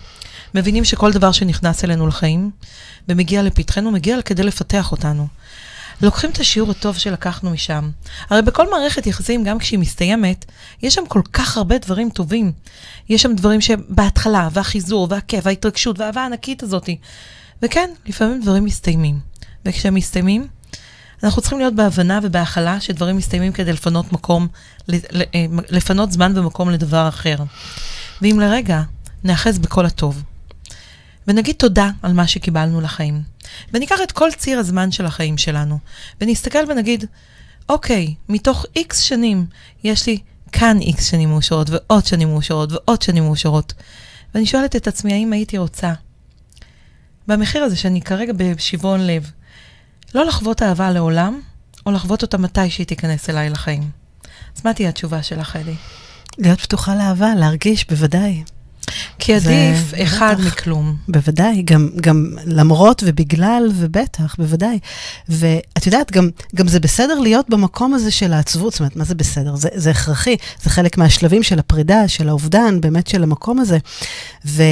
מבינים שכל דבר שנכנס אלינו לחיים ומגיע לפתחנו, מגיע כדי לפתח אותנו. לוקחים את השיעור הטוב שלקחנו משם. הרי בכל מערכת יחסים, גם כשהיא מסתיימת, יש שם כל כך הרבה דברים טובים. יש שם דברים שבהתחלה, והחיזור, והכיף, וההתרגשות, והאהבה הענקית הזאת. וכן, לפעמים דברים מסתיימים. וכשהם מסתיימים, אנחנו צריכים להיות בהבנה ובהכלה שדברים מסתיימים כדי לפנות מקום, אה, לפנות זמן ומקום לדבר אחר. ואם לרגע נאחז בכל הטוב, ונגיד תודה על מה שקיבלנו לחיים, וניקח את כל ציר הזמן של החיים שלנו, ונסתכל ונגיד, אוקיי, מתוך איקס שנים יש לי כאן איקס שנים מאושרות, ועוד שנים מאושרות, ועוד שנים מאושרות. ואני שואלת את עצמי, האם הייתי רוצה, במחיר הזה שאני כרגע בשברון לב, לא לחוות אהבה לעולם, או לחוות אותה מתי שהיא תיכנס אליי לחיים. אז מה תהיה התשובה שלך, אדי? להיות פתוחה לאהבה, להרגיש, בוודאי. כי עדיף אחד בטח, מכלום. בוודאי, גם, גם למרות ובגלל ובטח, בוודאי. ואת יודעת, גם, גם זה בסדר להיות במקום הזה של העצבות, זאת אומרת, מה זה בסדר? זה, זה הכרחי, זה חלק מהשלבים של הפרידה, של האובדן, באמת של המקום הזה. ו,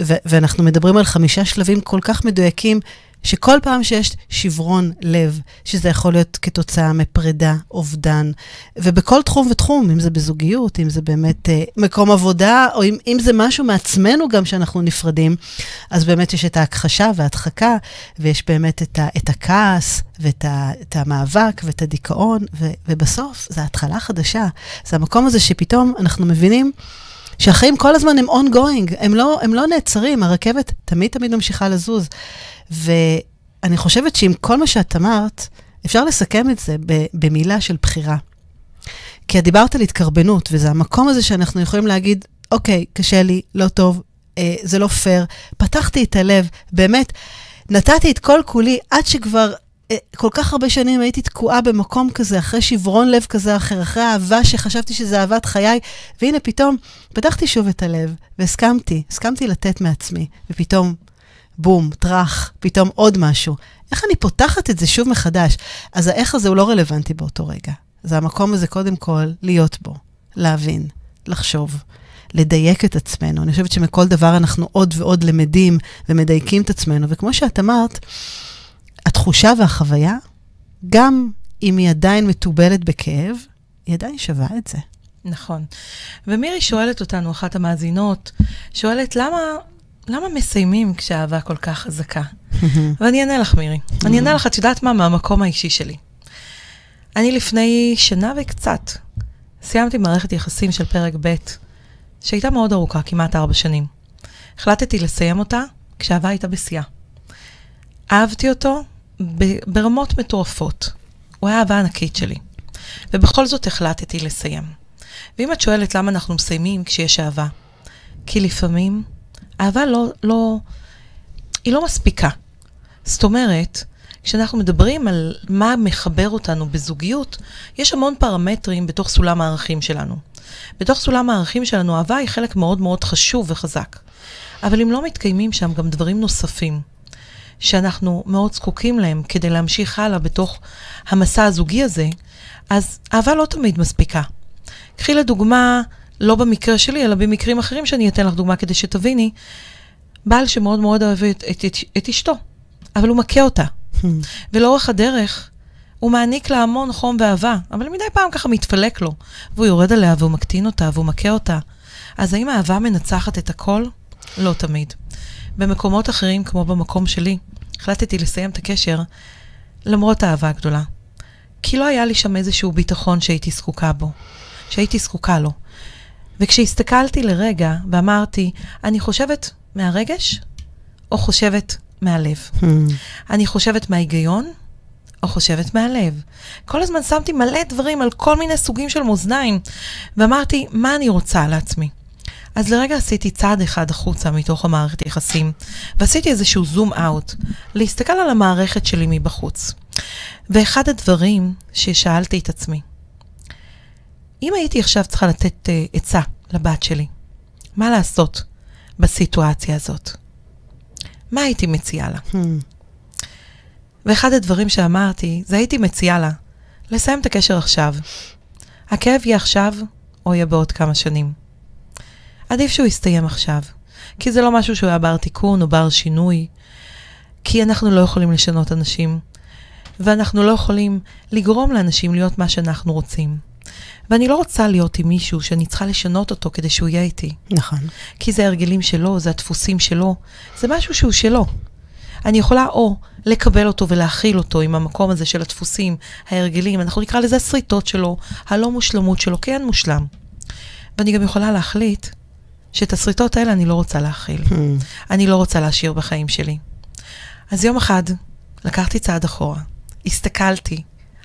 ו, ואנחנו מדברים על חמישה שלבים כל כך מדויקים. שכל פעם שיש שברון לב, שזה יכול להיות כתוצאה מפרידה, אובדן, ובכל תחום ותחום, אם זה בזוגיות, אם זה באמת אה, מקום עבודה, או אם, אם זה משהו מעצמנו גם שאנחנו נפרדים, אז באמת יש את ההכחשה וההדחקה, ויש באמת את, ה, את הכעס, ואת ה, את המאבק, ואת הדיכאון, ו, ובסוף, זו התחלה חדשה. זה המקום הזה שפתאום אנחנו מבינים שהחיים כל הזמן הם ongoing, הם לא, הם לא נעצרים, הרכבת תמיד תמיד ממשיכה לזוז. ואני חושבת שעם כל מה שאת אמרת, אפשר לסכם את זה במילה של בחירה. כי את דיברת על התקרבנות, וזה המקום הזה שאנחנו יכולים להגיד, אוקיי, קשה לי, לא טוב, אה, זה לא פייר. פתחתי את הלב, באמת, נתתי את כל כולי עד שכבר כל כך הרבה שנים הייתי תקועה במקום כזה, אחרי שברון לב כזה אחר, אחרי אהבה שחשבתי שזה אהבת חיי, והנה פתאום פתחתי שוב את הלב, והסכמתי, הסכמתי לתת מעצמי, ופתאום בום, טראח, פתאום עוד משהו. איך אני פותחת את זה שוב מחדש? אז האיך הזה הוא לא רלוונטי באותו רגע. זה המקום הזה קודם כל להיות בו, להבין, לחשוב, לדייק את עצמנו. אני חושבת שמכל דבר אנחנו עוד ועוד למדים ומדייקים את עצמנו. וכמו שאת אמרת, התחושה והחוויה, גם אם היא עדיין מתובלת בכאב, היא עדיין שווה את זה. נכון. ומירי שואלת אותנו, אחת המאזינות, שואלת, למה למה מסיימים כשהאהבה כל כך חזקה? ואני אענה לך, מירי. אני אענה לך, את יודעת מה? מהמקום האישי שלי. אני לפני שנה וקצת סיימתי מערכת יחסים של פרק ב', שהייתה מאוד ארוכה, כמעט ארבע שנים. החלטתי לסיים אותה כשאהבה הייתה בשיאה. אהבתי אותו ברמות מטורפות. הוא היה אהבה ענקית שלי. ובכל זאת החלטתי לסיים. ואם את שואלת למה אנחנו מסיימים כשיש אהבה, כי לפעמים אהבה לא, לא, היא לא מספיקה. זאת אומרת, כשאנחנו מדברים על מה מחבר אותנו בזוגיות, יש המון פרמטרים בתוך סולם הערכים שלנו. בתוך סולם הערכים שלנו, אהבה היא חלק מאוד מאוד חשוב וחזק. אבל אם לא מתקיימים שם גם דברים נוספים, שאנחנו מאוד זקוקים להם כדי להמשיך הלאה בתוך המסע הזוגי הזה, אז אהבה לא תמיד מספיקה. קחי לדוגמה לא במקרה שלי, אלא במקרים אחרים שאני אתן לך דוגמה כדי שתביני, בעל שמאוד מאוד אוהב את, את, את, את אשתו, אבל הוא מכה אותה. ולאורך הדרך, הוא מעניק לה המון חום ואהבה, אבל מדי פעם ככה מתפלק לו, והוא יורד עליה והוא מקטין אותה והוא מכה אותה. אז האם האהבה מנצחת את הכל? לא תמיד. במקומות אחרים, כמו במקום שלי, החלטתי לסיים את הקשר למרות האהבה הגדולה. כי לא היה לי שם איזשהו ביטחון שהייתי זקוקה בו, שהייתי זקוקה לו. וכשהסתכלתי לרגע ואמרתי, אני חושבת מהרגש או חושבת מהלב? Hmm. אני חושבת מההיגיון או חושבת מהלב? כל הזמן שמתי מלא דברים על כל מיני סוגים של מאזניים, ואמרתי, מה אני רוצה לעצמי? אז לרגע עשיתי צעד אחד החוצה מתוך המערכת יחסים, ועשיתי איזשהו זום אאוט, להסתכל על המערכת שלי מבחוץ. ואחד הדברים ששאלתי את עצמי, אם הייתי עכשיו צריכה לתת uh, עצה לבת שלי, מה לעשות בסיטואציה הזאת? מה הייתי מציעה לה? Hmm. ואחד הדברים שאמרתי, זה הייתי מציעה לה, לסיים את הקשר עכשיו. הכאב יהיה עכשיו, או יהיה בעוד כמה שנים. עדיף שהוא יסתיים עכשיו, כי זה לא משהו שהוא היה בר תיקון או בר שינוי, כי אנחנו לא יכולים לשנות אנשים, ואנחנו לא יכולים לגרום לאנשים להיות מה שאנחנו רוצים. ואני לא רוצה להיות עם מישהו שאני צריכה לשנות אותו כדי שהוא יהיה איתי. נכון. כי זה הרגלים שלו, זה הדפוסים שלו, זה משהו שהוא שלו. אני יכולה או לקבל אותו ולהכיל אותו עם המקום הזה של הדפוסים, ההרגלים, אנחנו נקרא לזה השריטות שלו, הלא מושלמות שלו, כי אין מושלם. ואני גם יכולה להחליט שאת השריטות האלה אני לא רוצה להכיל. Hmm. אני לא רוצה להשאיר בחיים שלי. אז יום אחד לקחתי צעד אחורה, הסתכלתי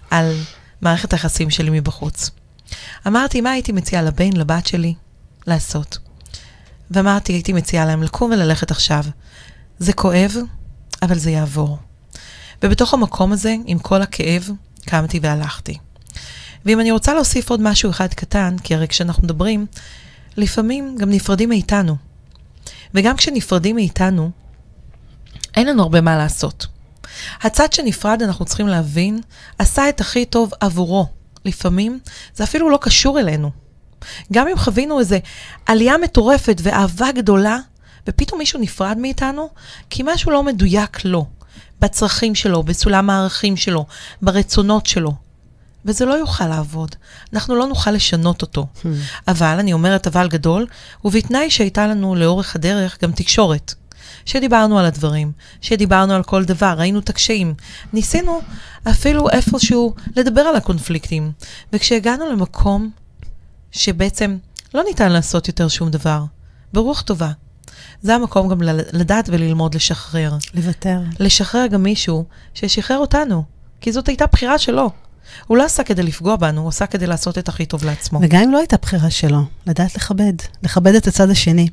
על מערכת היחסים שלי מבחוץ. אמרתי, מה הייתי מציעה לבן, לבת שלי, לעשות? ואמרתי, הייתי מציעה להם לקום וללכת עכשיו. זה כואב, אבל זה יעבור. ובתוך המקום הזה, עם כל הכאב, קמתי והלכתי. ואם אני רוצה להוסיף עוד משהו אחד קטן, כי הרי כשאנחנו מדברים, לפעמים גם נפרדים מאיתנו. וגם כשנפרדים מאיתנו, אין לנו הרבה מה לעשות. הצד שנפרד, אנחנו צריכים להבין, עשה את הכי טוב עבורו. לפעמים זה אפילו לא קשור אלינו. גם אם חווינו איזו עלייה מטורפת ואהבה גדולה, ופתאום מישהו נפרד מאיתנו, כי משהו לא מדויק לו, בצרכים שלו, בסולם הערכים שלו, ברצונות שלו. וזה לא יוכל לעבוד. אנחנו לא נוכל לשנות אותו. Hmm. אבל, אני אומרת אבל גדול, ובתנאי שהייתה לנו לאורך הדרך גם תקשורת. שדיברנו על הדברים, שדיברנו על כל דבר, ראינו את הקשיים. ניסינו אפילו איפשהו לדבר על הקונפליקטים. וכשהגענו למקום שבעצם לא ניתן לעשות יותר שום דבר, ברוח טובה, זה המקום גם לדעת וללמוד לשחרר. לוותר. לשחרר גם מישהו ששחרר אותנו, כי זאת הייתה בחירה שלו. הוא לא עשה כדי לפגוע בנו, הוא עשה כדי לעשות את הכי טוב לעצמו. וגם אם לא הייתה בחירה שלו, לדעת לכבד, לכבד את הצד השני.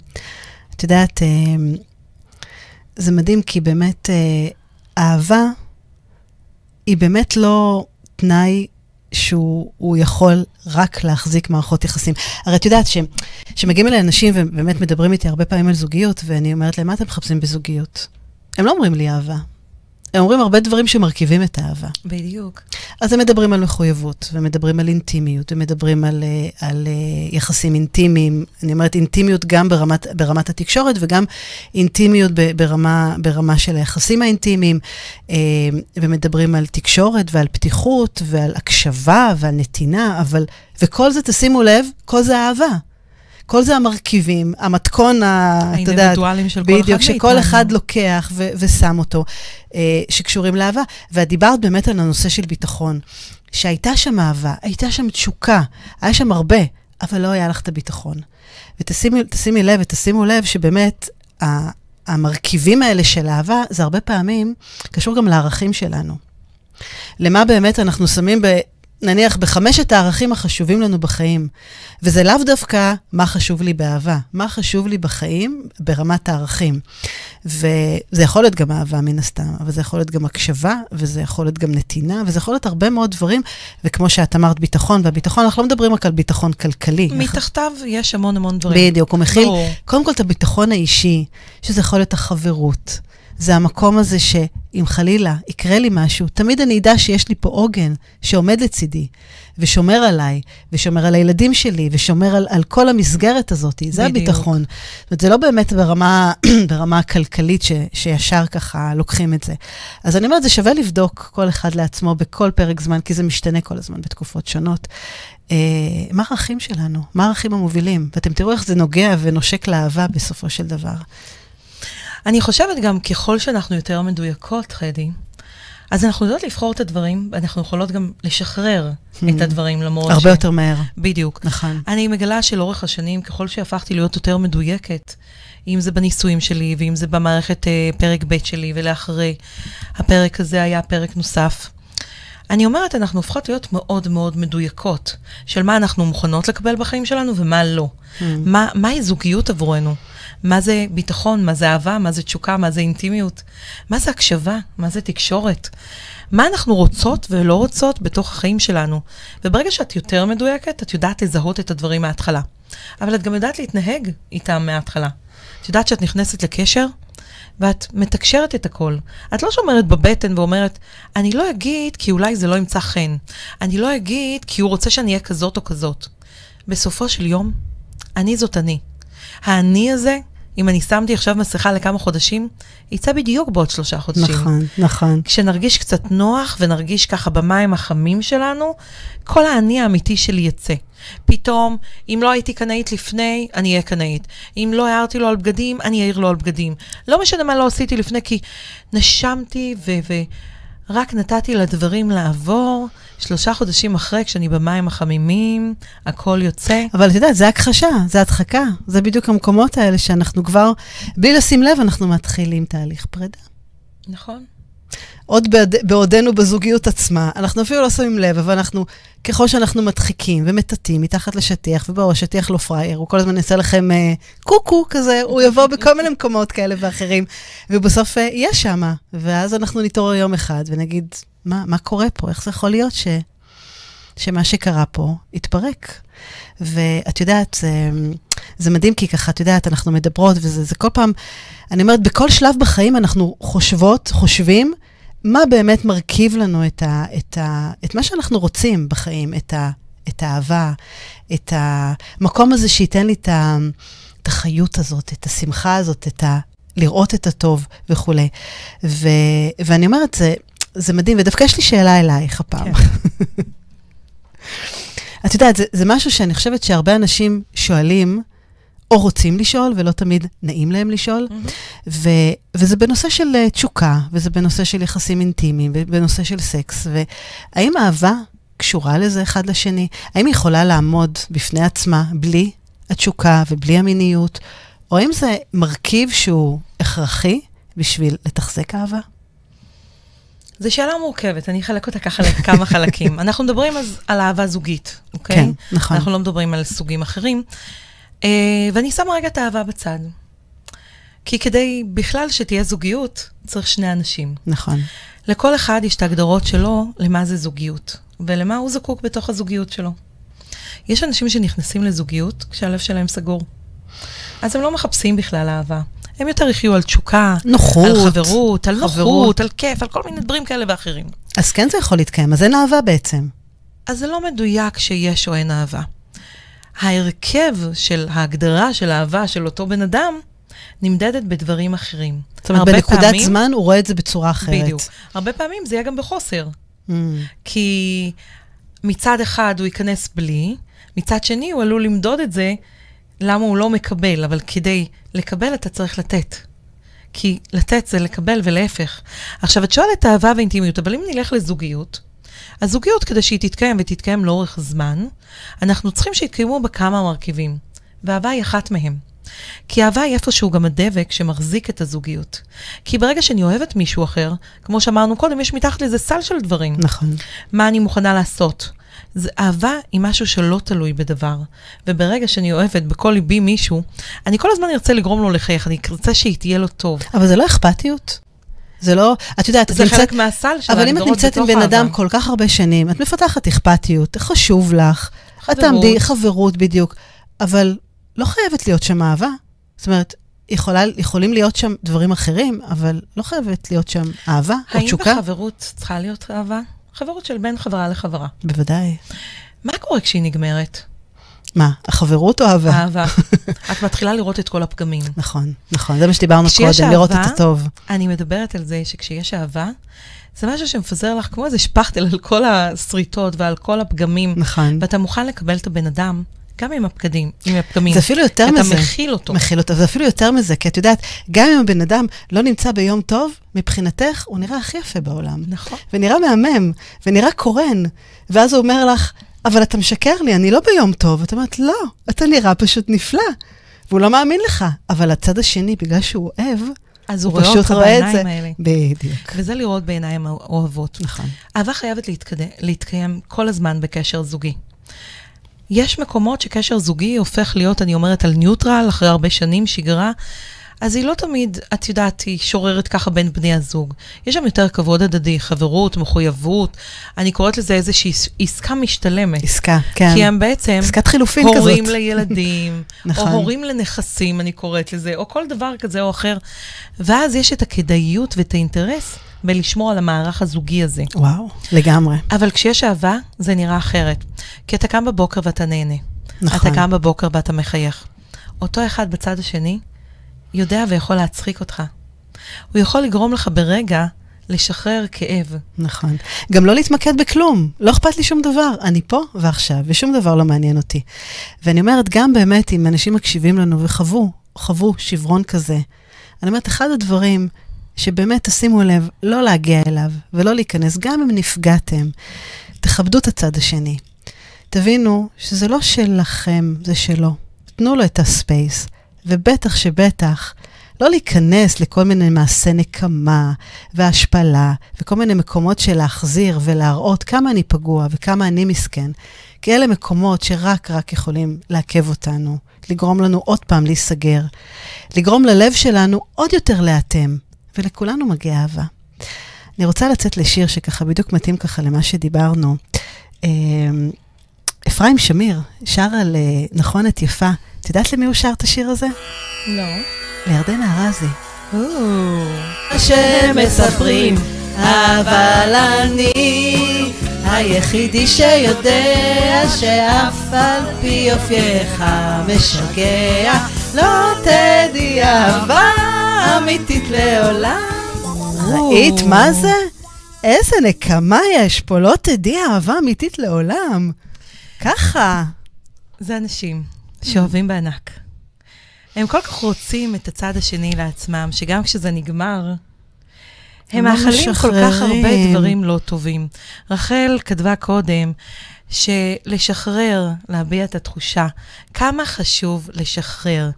את יודעת, אה, זה מדהים כי באמת אה, אהבה היא באמת לא תנאי שהוא הוא יכול רק להחזיק מערכות יחסים. הרי את יודעת ש- שמגיעים אליי אנשים ובאמת מדברים איתי הרבה פעמים על זוגיות, ואני אומרת להם, מה אתם מחפשים בזוגיות? הם לא אומרים לי אהבה. הם אומרים הרבה דברים שמרכיבים את האהבה. בדיוק. אז הם מדברים על מחויבות, ומדברים על אינטימיות, ומדברים על, אה, על אה, יחסים אינטימיים. אני אומרת אינטימיות גם ברמת, ברמת התקשורת, וגם אינטימיות ברמה, ברמה של היחסים האינטימיים. אה, ומדברים על תקשורת ועל פתיחות ועל הקשבה ועל נתינה, אבל, וכל זה, תשימו לב, כל זה אהבה. כל זה המרכיבים, המתכון, ה- את יודעת, האינדיבידואלים של כל אחד בדיוק, שכל מאיתנו. אחד לוקח ו- ושם אותו, אה, שקשורים לאהבה. ואת דיברת באמת על הנושא של ביטחון, שהייתה שם אהבה, הייתה שם תשוקה, היה שם הרבה, אבל לא היה לך את הביטחון. ותשימי תשימי לב ותשימו לב שבאמת, המרכיבים האלה של אהבה, זה הרבה פעמים קשור גם לערכים שלנו. למה באמת אנחנו שמים ב... נניח בחמשת הערכים החשובים לנו בחיים, וזה לאו דווקא מה חשוב לי באהבה, מה חשוב לי בחיים ברמת הערכים. וזה יכול להיות גם אהבה מן הסתם, אבל זה יכול להיות גם הקשבה, וזה יכול להיות גם נתינה, וזה יכול להיות הרבה מאוד דברים, וכמו שאת אמרת, ביטחון, והביטחון, אנחנו לא מדברים רק על ביטחון כלכלי. אנחנו- מתחתיו יש המון המון דברים. בדיוק, הוא מכיל ברור. קודם כל את הביטחון האישי, שזה יכול להיות החברות. זה המקום הזה שאם חלילה יקרה לי משהו, תמיד אני אדע שיש לי פה עוגן שעומד לצידי, ושומר עליי, ושומר על הילדים שלי, ושומר על, על כל המסגרת הזאת. זה בדיוק. הביטחון. זאת אומרת, זה לא באמת ברמה, ברמה הכלכלית ש, שישר ככה לוקחים את זה. אז אני אומרת, זה שווה לבדוק כל אחד לעצמו בכל פרק זמן, כי זה משתנה כל הזמן בתקופות שונות. אה, מה הערכים שלנו? מה הערכים המובילים? ואתם תראו איך זה נוגע ונושק לאהבה בסופו של דבר. אני חושבת גם ככל שאנחנו יותר מדויקות, חדי, אז אנחנו יודעות לבחור את הדברים, ואנחנו יכולות גם לשחרר את הדברים למרות הרבה יותר מהר. בדיוק. נכון. אני מגלה שלאורך השנים, ככל שהפכתי להיות יותר מדויקת, אם זה בניסויים שלי, ואם זה במערכת אה, פרק ב' שלי, ולאחרי הפרק הזה היה פרק נוסף. אני אומרת, אנחנו הופכות להיות מאוד מאוד מדויקות, של מה אנחנו מוכנות לקבל בחיים שלנו ומה לא. מה, מהי זוגיות עבורנו? מה זה ביטחון? מה זה אהבה? מה זה תשוקה? מה זה אינטימיות? מה זה הקשבה? מה זה תקשורת? מה אנחנו רוצות ולא רוצות בתוך החיים שלנו? וברגע שאת יותר מדויקת, את יודעת לזהות את הדברים מההתחלה. אבל את גם יודעת להתנהג איתם מההתחלה. את יודעת שאת נכנסת לקשר, ואת מתקשרת את הכל. את לא שומרת בבטן ואומרת, אני לא אגיד כי אולי זה לא ימצא חן. אני לא אגיד כי הוא רוצה שאני אהיה כזאת או כזאת. בסופו של יום, אני זאת אני. האני הזה, אם אני שמתי עכשיו מסכה לכמה חודשים, יצא בדיוק בעוד שלושה חודשים. נכון, נכון. כשנרגיש קצת נוח ונרגיש ככה במים החמים שלנו, כל האני האמיתי שלי יצא. פתאום, אם לא הייתי קנאית לפני, אני אהיה קנאית. אם לא הערתי לו על בגדים, אני אעיר לו על בגדים. לא משנה מה לא עשיתי לפני, כי נשמתי ורק נתתי לדברים לעבור. שלושה חודשים אחרי, כשאני במים החמימים, הכל יוצא. אבל את יודעת, זה הכחשה, זה הדחקה. זה בדיוק המקומות האלה שאנחנו כבר, בלי לשים לב, אנחנו מתחילים תהליך פרידה. נכון. עוד בעוד, בעודנו בזוגיות עצמה, אנחנו אפילו לא שמים לב, אבל אנחנו, ככל שאנחנו מדחיקים ומטאטאים מתחת לשטיח, ובואו, השטיח לא פראייר, הוא כל הזמן יעשה לכם אה, קוקו כזה, הוא יבוא בכל מיני מקומות כאלה ואחרים, ובסוף אה, יהיה שמה, ואז אנחנו נתעורר יום אחד ונגיד, מה, מה קורה פה? איך זה יכול להיות ש, שמה שקרה פה התפרק? ואת יודעת, זה, זה מדהים, כי ככה, את יודעת, אנחנו מדברות, וזה זה כל פעם, אני אומרת, בכל שלב בחיים אנחנו חושבות, חושבים, מה באמת מרכיב לנו את, ה, את, ה, את מה שאנחנו רוצים בחיים, את, ה, את האהבה, את המקום הזה שייתן לי את, ה, את החיות הזאת, את השמחה הזאת, את ה... לראות את הטוב וכולי. ו, ואני אומרת, זה, זה מדהים, ודווקא יש לי שאלה אלייך הפעם. כן. את יודעת, זה, זה משהו שאני חושבת שהרבה אנשים שואלים, או רוצים לשאול, ולא תמיד נעים להם לשאול. Mm-hmm. ו, וזה בנושא של uh, תשוקה, וזה בנושא של יחסים אינטימיים, ובנושא של סקס. והאם אהבה קשורה לזה אחד לשני? האם היא יכולה לעמוד בפני עצמה בלי התשוקה ובלי המיניות? או האם זה מרכיב שהוא הכרחי בשביל לתחזק אהבה? זו שאלה מורכבת, אני אחלק אותה ככה לכמה חלקים. אנחנו מדברים אז על אהבה זוגית, אוקיי? כן, נכון. אנחנו לא מדברים על סוגים אחרים. Uh, ואני שמה רגע את האהבה בצד. כי כדי בכלל שתהיה זוגיות, צריך שני אנשים. נכון. לכל אחד יש את ההגדרות שלו למה זה זוגיות, ולמה הוא זקוק בתוך הזוגיות שלו. יש אנשים שנכנסים לזוגיות כשהלב שלהם סגור. אז הם לא מחפשים בכלל אהבה. הם יותר יחיו על תשוקה, נוחות, על חברות, על נוחות, חברות. על כיף, על כל מיני דברים כאלה ואחרים. אז כן זה יכול להתקיים, אז אין אהבה בעצם. אז זה לא מדויק שיש או אין אהבה. ההרכב של ההגדרה של אהבה של אותו בן אדם נמדדת בדברים אחרים. זאת אומרת, בנקודת פעמים, זמן הוא רואה את זה בצורה אחרת. בדיוק. הרבה פעמים זה יהיה גם בחוסר. Mm. כי מצד אחד הוא ייכנס בלי, מצד שני הוא עלול למדוד את זה למה הוא לא מקבל, אבל כדי לקבל אתה צריך לתת. כי לתת זה לקבל ולהפך. עכשיו, את שואלת אהבה ואינטימיות, אבל אם נלך לזוגיות, הזוגיות, כדי שהיא תתקיים ותתקיים לאורך זמן, אנחנו צריכים שיתקיימו בה כמה מרכיבים, ואהבה היא אחת מהם. כי אהבה היא איפשהו גם הדבק שמחזיק את הזוגיות. כי ברגע שאני אוהבת מישהו אחר, כמו שאמרנו קודם, יש מתחת לזה סל של דברים. נכון. מה אני מוכנה לעשות? זה, אהבה היא משהו שלא תלוי בדבר. וברגע שאני אוהבת בכל ליבי מישהו, אני כל הזמן ארצה לגרום לו לחייך, אני ארצה שהיא תהיה לו טוב. אבל זה לא אכפתיות. זה לא, את יודעת, את נמצאת... זה חלק מהסל של אבל אם את נמצאת עם בן אדם כל כך הרבה שנים, את מפתחת אכפתיות, חשוב לך, חברות. את תעמדי, חברות בדיוק, אבל לא חייבת להיות שם אהבה. זאת אומרת, יכולה, יכולים להיות שם דברים אחרים, אבל לא חייבת להיות שם אהבה או תשוקה. האם בחברות צריכה להיות אהבה? חברות של בין חברה לחברה. בוודאי. מה קורה כשהיא נגמרת? מה, החברות או אהבה? אהבה. את מתחילה לראות את כל הפגמים. נכון, נכון, זה מה שדיברנו קודם, לראות את הטוב. אני מדברת על זה שכשיש אהבה, זה משהו שמפזר לך כמו איזה שפכטל על כל השריטות ועל כל הפגמים. נכון. ואתה מוכן לקבל את הבן אדם. גם עם הפקדים, עם הפגמים. זה אפילו יותר אתה מזה. אתה מכיל אותו. מכיל אותו, זה אפילו יותר מזה, כי את יודעת, גם אם הבן אדם לא נמצא ביום טוב, מבחינתך הוא נראה הכי יפה בעולם. נכון. ונראה מהמם, ונראה קורן. ואז הוא אומר לך, אבל אתה משקר לי, אני לא ביום טוב. את אומרת, לא, אתה נראה פשוט נפלא. והוא לא מאמין לך. אבל הצד השני, בגלל שהוא אוהב, אז הוא, הוא רואה אותך בעיניים האלה. בדיוק. וזה לראות בעיניים אוהבות. נכון. אהבה חייבת להתקד... להתקיים כל הזמן בקשר זוגי. יש מקומות שקשר זוגי הופך להיות, אני אומרת, על ניוטרל, אחרי הרבה שנים, שגרה. אז היא לא תמיד, את יודעת, היא שוררת ככה בין בני הזוג. יש שם יותר כבוד הדדי, חברות, מחויבות. אני קוראת לזה איזושהי עס- עסקה משתלמת. עסקה, כן. כי הם בעצם עסקת חילופין כזאת. הורים לילדים, נכון. או הורים לנכסים, אני קוראת לזה, או כל דבר כזה או אחר. ואז יש את הכדאיות ואת האינטרס בלשמור על המערך הזוגי הזה. וואו, לגמרי. אבל כשיש אהבה, זה נראה אחרת. כי אתה קם בבוקר ואתה נהנה. נכון. אתה קם בבוקר ואתה מחייך. אותו אחד בצד השני יודע ויכול להצחיק אותך. הוא יכול לגרום לך ברגע לשחרר כאב. נכון. גם לא להתמקד בכלום, לא אכפת לי שום דבר, אני פה ועכשיו, ושום דבר לא מעניין אותי. ואני אומרת, גם באמת, אם אנשים מקשיבים לנו וחוו, חוו שברון כזה, אני אומרת, אחד הדברים שבאמת תשימו לב, לא להגיע אליו ולא להיכנס, גם אם נפגעתם, תכבדו את הצד השני. תבינו שזה לא שלכם, זה שלו. תנו לו את הספייס, ובטח שבטח, לא להיכנס לכל מיני מעשי נקמה והשפלה, וכל מיני מקומות של להחזיר ולהראות כמה אני פגוע וכמה אני מסכן, כי אלה מקומות שרק רק יכולים לעכב אותנו, לגרום לנו עוד פעם להיסגר, לגרום ללב שלנו עוד יותר להיאטם, ולכולנו מגיעה אהבה. אני רוצה לצאת לשיר שככה בדיוק מתאים ככה למה שדיברנו. אפרים שמיר שר על אה, נכון את יפה. את יודעת למי הוא שר את השיר הזה? לא. לירדנה ארזי. שמספרים, אבל אני היחידי שיודע שאף על פי אופייך משגע, לא תדעי אהבה אמיתית לעולם. ראית מה זה? איזה נקמה יש פה, לא תדעי אהבה אמיתית לעולם. ככה. זה אנשים שאוהבים בענק. הם כל כך רוצים את הצד השני לעצמם, שגם כשזה נגמר, הם לא מאחלים כל כך הרבה. דברים לא טובים. רחל כתבה קודם שלשחרר, להביע את התחושה, כמה חשוב לשחרר.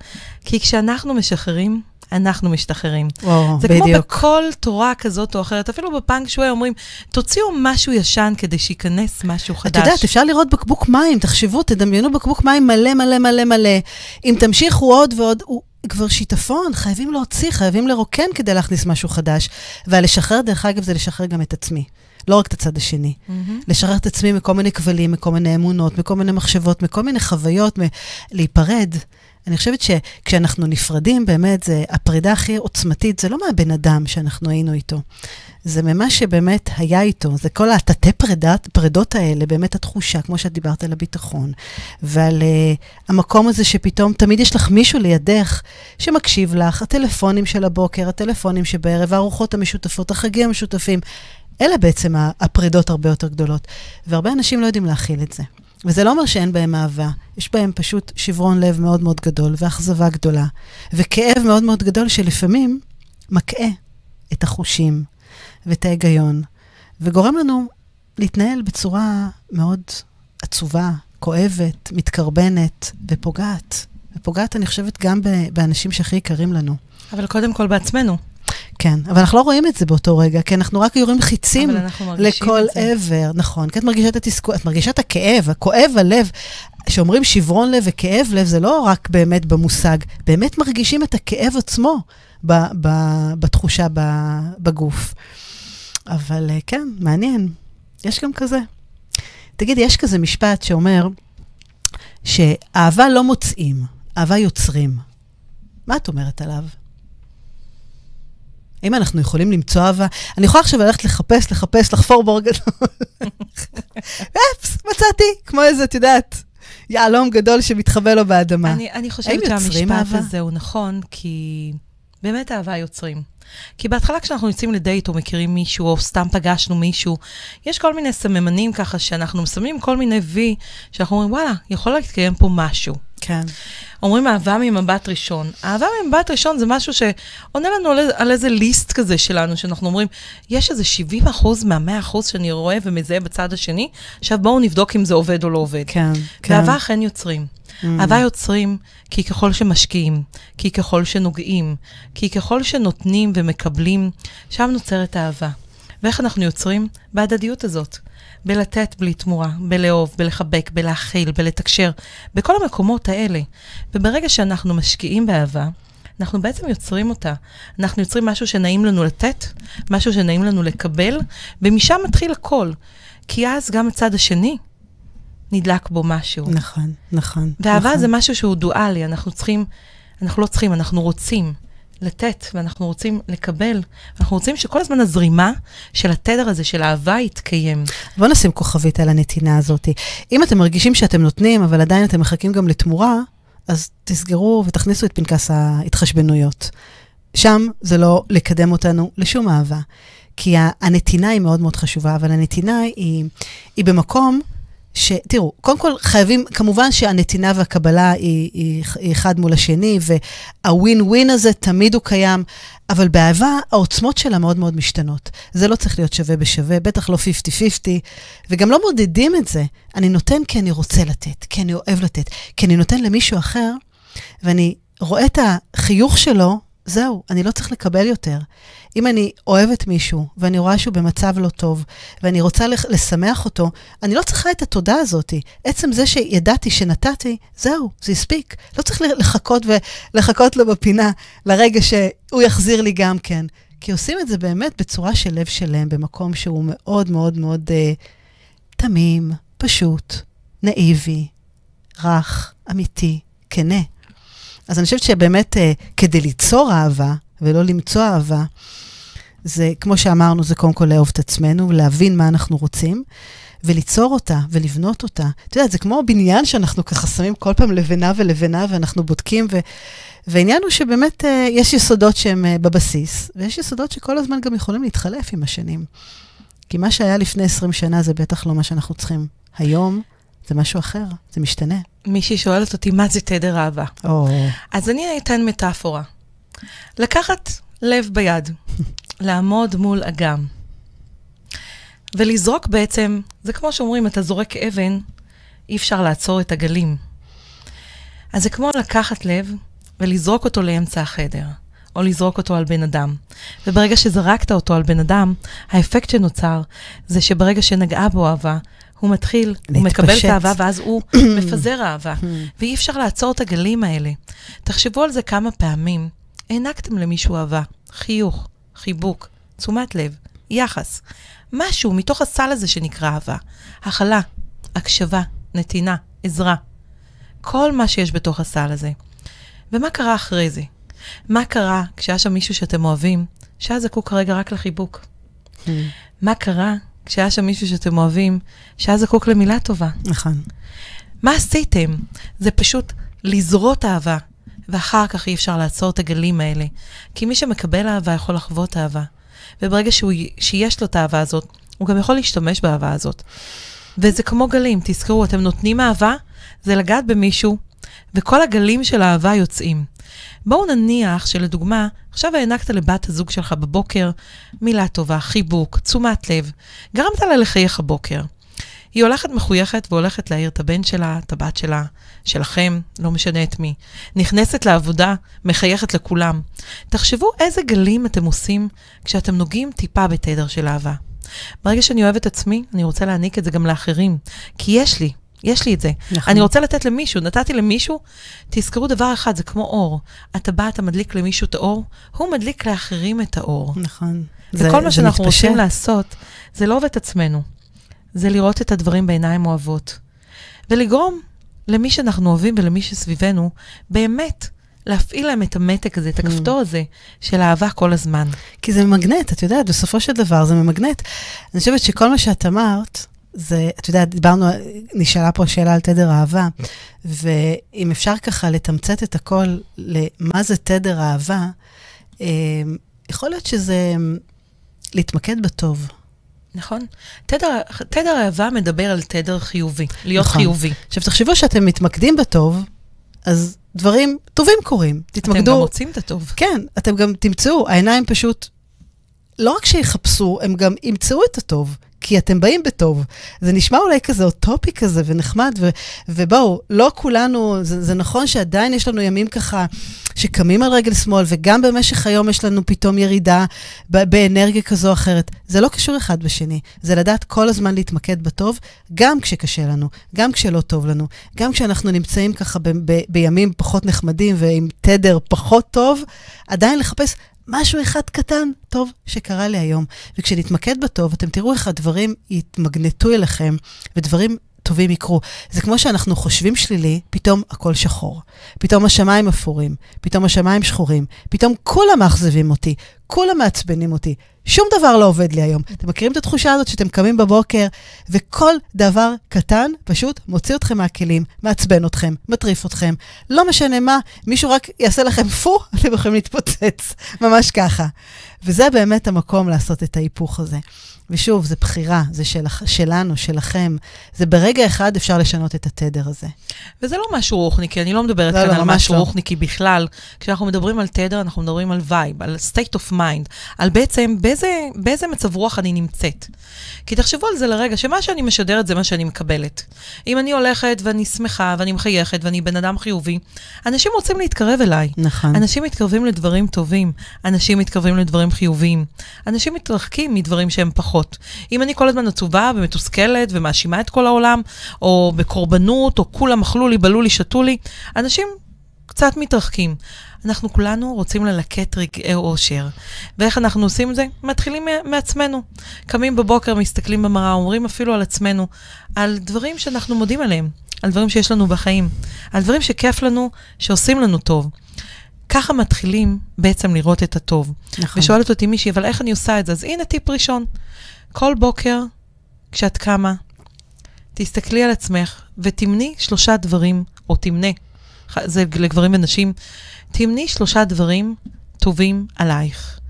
כי כשאנחנו משחררים, אנחנו משתחררים. וואו, זה כמו בדיוק. בכל תורה כזאת או אחרת, אפילו בפאנק שווי אומרים, תוציאו משהו ישן כדי שייכנס משהו את חדש. יודעת, אפשר לראות בקבוק מים, תחשבו, תדמיינו בקבוק מים מלא מלא מלא מלא. אם תמשיכו עוד ועוד, הוא כבר שיטפון, חייבים להוציא, חייבים לרוקן כדי להכניס משהו חדש. והלשחרר, דרך אגב, זה לשחרר גם את עצמי. לא רק את הצד השני. מהמם. לשחרר את עצמי מכל מיני כבלים, מכל מיני אמונות, מכל מיני מחשבות, מכל מיני חוויות, מ- להיפרד. אני חושבת שכשאנחנו נפרדים, באמת, זה הפרידה הכי עוצמתית, זה לא מהבן אדם שאנחנו היינו איתו. זה ממה שבאמת היה איתו, זה כל התתי פרידת, פרידות האלה, באמת התחושה, כמו שאת דיברת על הביטחון, ועל uh, המקום הזה שפתאום תמיד יש לך מישהו לידך שמקשיב לך, הטלפונים של הבוקר, הטלפונים שבערב, הארוחות המשותפות, החגים המשותפים, אלה בעצם הפרידות הרבה יותר גדולות. והרבה אנשים לא יודעים להכיל את זה. וזה לא אומר שאין בהם אהבה, יש בהם פשוט שברון לב מאוד מאוד גדול, ואכזבה גדולה, וכאב מאוד מאוד גדול שלפעמים מקהה את החושים ואת ההיגיון, וגורם לנו להתנהל בצורה מאוד עצובה, כואבת, מתקרבנת ופוגעת. ופוגעת, אני חושבת, גם באנשים שהכי יקרים לנו. אבל קודם כל בעצמנו. כן, אבל אנחנו לא רואים את זה באותו רגע, כי אנחנו רק יורים חיצים לכל. עבר. נכון, כי את מרגישה את התסכול, את מרגישה את הכאב, הכואב הלב. כשאומרים שברון לב וכאב לב, זה לא רק באמת במושג, באמת מרגישים את הכאב עצמו ב, ב, בתחושה ב, בגוף. אבל אה, כן, מעניין, יש גם כזה. תגידי, יש כזה משפט שאומר שאהבה לא מוצאים, אהבה יוצרים. מה את אומרת עליו? האם אנחנו יכולים למצוא אהבה? אני יכולה עכשיו ללכת לחפש, לחפש, לחפור בור גדול. אפס, מצאתי, כמו איזה, את יודעת, יהלום גדול שמתחבא לו באדמה. אני, אני חושבת שהמשפט? הזה הוא נכון, כי באמת אהבה יוצרים. כי בהתחלה כשאנחנו יוצאים לדייט או מכירים מישהו, או סתם פגשנו מישהו, יש כל מיני סממנים ככה שאנחנו מסמנים כל מיני וי, שאנחנו אומרים, וואלה, יכול להתקיים פה משהו. כן. אומרים אהבה ממבט ראשון. אהבה ממבט ראשון זה משהו שעונה לנו על, על איזה ליסט כזה שלנו, שאנחנו אומרים, יש איזה 70 אחוז מה-100 אחוז שאני רואה ומזהה בצד השני, עכשיו בואו נבדוק אם זה עובד או לא עובד. כן, כן. ואהבה אכן יוצרים. Mm. אהבה יוצרים כי ככל שמשקיעים, כי ככל שנוגעים, כי ככל שנותנים ומקבלים, שם נוצרת אהבה. ואיך אנחנו יוצרים? בהדדיות הזאת. בלתת בלי תמורה, בלאהוב, בלחבק, בלהכיל, בלתקשר, בכל המקומות האלה. וברגע שאנחנו משקיעים באהבה, אנחנו בעצם יוצרים אותה. אנחנו יוצרים משהו שנעים לנו לתת, משהו שנעים לנו לקבל, ומשם מתחיל הכל. כי אז גם הצד השני נדלק בו משהו. נכון, נכון. ואהבה נכון. זה משהו שהוא דואלי, אנחנו צריכים, אנחנו לא צריכים, אנחנו רוצים לתת, ואנחנו רוצים לקבל, אנחנו רוצים שכל הזמן הזרימה של התדר הזה, של האהבה, יתקיים. בואו נשים כוכבית על הנתינה הזאת. אם אתם מרגישים שאתם נותנים, אבל עדיין אתם מחכים גם לתמורה, אז תסגרו ותכניסו את פנקס ההתחשבנויות. שם זה לא לקדם אותנו לשום אהבה. כי הנתינה היא מאוד מאוד חשובה, אבל הנתינה היא, היא במקום ש... תראו, קודם כל חייבים, כמובן שהנתינה והקבלה היא, היא, היא אחד מול השני, והווין ווין הזה תמיד הוא קיים, אבל באהבה העוצמות שלה מאוד מאוד משתנות. זה לא צריך להיות שווה בשווה, בטח לא 50-50, וגם לא מודדים את זה. אני נותן כי אני רוצה לתת, כי אני אוהב לתת, כי אני נותן למישהו אחר, ואני רואה את החיוך שלו, זהו, אני לא צריך לקבל יותר. אם אני אוהבת מישהו, ואני רואה שהוא במצב לא טוב, ואני רוצה לשמח אותו, אני לא צריכה את התודה הזאת. עצם זה שידעתי שנתתי, זהו, זה הספיק. לא צריך לחכות ולחכות לו בפינה לרגע שהוא יחזיר לי גם כן. כי עושים את זה באמת בצורה של לב שלם, במקום שהוא מאוד מאוד מאוד אה, תמים, פשוט, נאיבי, רך, אמיתי, כנה. אז אני חושבת שבאמת אה, כדי ליצור אהבה, ולא למצוא אהבה, זה, כמו שאמרנו, זה קודם כל לאהוב את עצמנו, להבין מה אנחנו רוצים, וליצור אותה, ולבנות אותה. את יודעת, זה כמו בניין שאנחנו ככה שמים כל פעם לבנה ולבנה, ואנחנו בודקים, ו... והעניין הוא שבאמת אה, יש יסודות שהם אה, בבסיס, ויש יסודות שכל הזמן גם יכולים להתחלף עם השנים. כי מה שהיה לפני 20 שנה זה בטח לא מה שאנחנו צריכים. היום זה משהו אחר, זה משתנה. מישהי שואלת אותי, מה זה תדר אהבה? או, אז אני אתן מטאפורה. לקחת לב ביד, לעמוד מול אגם, ולזרוק בעצם, זה כמו שאומרים, אתה זורק אבן, אי אפשר לעצור את הגלים. אז זה כמו לקחת לב ולזרוק אותו לאמצע החדר, או לזרוק אותו על בן אדם. וברגע שזרקת אותו על בן אדם, האפקט שנוצר זה שברגע שנגעה בו אהבה, הוא מתחיל, הוא מקבל את להתפשט. האהבה, ואז הוא מפזר אהבה. ואי אפשר לעצור את הגלים האלה. תחשבו על זה כמה פעמים. הענקתם למישהו אהבה, חיוך, חיבוק, תשומת לב, יחס. משהו מתוך הסל הזה שנקרא אהבה. הכלה, הקשבה, נתינה, עזרה. כל מה שיש בתוך הסל הזה. ומה קרה אחרי זה? מה קרה כשהיה שם מישהו שאתם אוהבים, שהיה זקוק כרגע רק לחיבוק? מה קרה כשהיה שם מישהו שאתם אוהבים, שהיה זקוק למילה טובה? נכון. מה עשיתם? זה פשוט לזרות אהבה, ואחר כך אי אפשר לעצור את הגלים האלה. כי מי שמקבל אהבה יכול לחוות אהבה. וברגע שהוא, שיש לו את האהבה הזאת, הוא גם יכול להשתמש באהבה הזאת. וזה כמו גלים, תזכרו, אתם נותנים אהבה, זה לגעת במישהו, וכל הגלים של האהבה יוצאים. בואו נניח שלדוגמה, עכשיו הענקת לבת הזוג שלך בבוקר מילה טובה, חיבוק, תשומת לב, גרמת לה לחייך הבוקר. היא הולכת מחויכת והולכת להעיר את הבן שלה, את הבת שלה, שלכם, לא משנה את מי. נכנסת לעבודה, מחייכת לכולם. תחשבו איזה גלים אתם עושים כשאתם נוגעים טיפה בתדר של אהבה. ברגע שאני אוהבת עצמי, אני רוצה להעניק את זה גם לאחרים. כי יש לי, יש לי את זה. נכון. אני רוצה לתת למישהו, נתתי למישהו, תזכרו דבר אחד, זה כמו אור. אתה בא, אתה מדליק למישהו את האור, הוא מדליק לאחרים את האור. נכון. וכל מה שאנחנו מתפשט. רוצים לעשות, זה לאהוב את עצמנו. זה לראות את הדברים בעיניים אוהבות. ולגרום למי שאנחנו אוהבים ולמי שסביבנו, באמת, להפעיל להם את המתק הזה, את הכפתור הזה, של אהבה כל הזמן. כי זה ממגנט, את יודעת, בסופו של דבר זה ממגנט. אני חושבת שכל מה שאת אמרת, זה, את יודעת, דיברנו, נשאלה פה שאלה על תדר אהבה, ואם אפשר ככה לתמצת את הכל למה זה תדר אהבה, אה, יכול להיות שזה להתמקד בטוב. נכון? תדר, תדר אהבה מדבר על תדר חיובי, להיות נכון. חיובי. עכשיו, תחשבו שאתם מתמקדים בטוב, אז דברים טובים קורים. אתם גם תתמקדו, מוצאים את הטוב. כן, אתם גם תמצאו, העיניים פשוט, לא רק שיחפשו, הם גם ימצאו את הטוב. כי אתם באים בטוב. זה נשמע אולי כזה אוטופי כזה ונחמד, ו, ובואו, לא כולנו, זה, זה נכון שעדיין יש לנו ימים ככה שקמים על רגל שמאל, וגם במשך היום יש לנו פתאום ירידה באנרגיה כזו או אחרת. זה לא קשור אחד בשני, זה לדעת כל הזמן להתמקד בטוב, גם כשקשה לנו, גם כשלא טוב לנו, גם כשאנחנו נמצאים ככה ב, ב, בימים פחות נחמדים ועם תדר פחות טוב, עדיין לחפש משהו אחד קטן, טוב, שקרה לי היום. וכשנתמקד בטוב, אתם תראו איך הדברים יתמגנטו אליכם, ודברים טובים יקרו. זה כמו שאנחנו חושבים שלילי, פתאום הכל שחור. פתאום השמיים אפורים, פתאום השמיים שחורים, פתאום כולם מאכזבים אותי, כולם מעצבנים אותי. שום דבר לא עובד לי היום. אתם מכירים את התחושה הזאת שאתם קמים בבוקר, וכל דבר קטן פשוט מוציא אתכם מהכלים, מעצבן אתכם, מטריף אתכם. לא משנה מה, מישהו רק יעשה לכם פו, אתם יכולים להתפוצץ. ממש ככה. וזה באמת המקום לעשות את ההיפוך הזה. ושוב, זו בחירה, זה של, שלנו, שלכם. זה ברגע אחד אפשר לשנות את התדר הזה. וזה לא משהו רוחניקי, אני לא מדברת לא, כאן לא, על משהו לא. רוחניקי בכלל. כשאנחנו מדברים על תדר, אנחנו מדברים על vibe, על state of mind, על בעצם באיזה, באיזה מצב רוח אני נמצאת. כי תחשבו על זה לרגע, שמה שאני משדרת זה מה שאני מקבלת. אם אני הולכת ואני שמחה ואני מחייכת ואני בן אדם חיובי, אנשים רוצים להתקרב אליי. נכון. אנשים מתקרבים לדברים טובים, אנשים מתקרבים לדברים חיוביים. אנשים מתרחקים מדברים שהם פחות. אם אני כל הזמן עצובה ומתוסכלת ומאשימה את כל העולם, או בקורבנות, או כולם אכלו לי, בלו לי, שתו לי, אנשים קצת מתרחקים. אנחנו כולנו רוצים ללקט רגעי אושר. ואיך אנחנו עושים את זה? מתחילים מעצמנו. קמים בבוקר, מסתכלים במראה, אומרים אפילו על עצמנו, על דברים שאנחנו מודים עליהם, על דברים שיש לנו בחיים, על דברים שכיף לנו, שעושים לנו טוב. ככה מתחילים בעצם לראות את הטוב. נכון. ושואלת אותי מישהי, אבל איך אני עושה את זה? אז הנה טיפ ראשון. כל בוקר, כשאת קמה, תסתכלי על עצמך ותמני שלושה דברים, או תמנה, זה לגברים ונשים, תמני שלושה דברים טובים עלייך.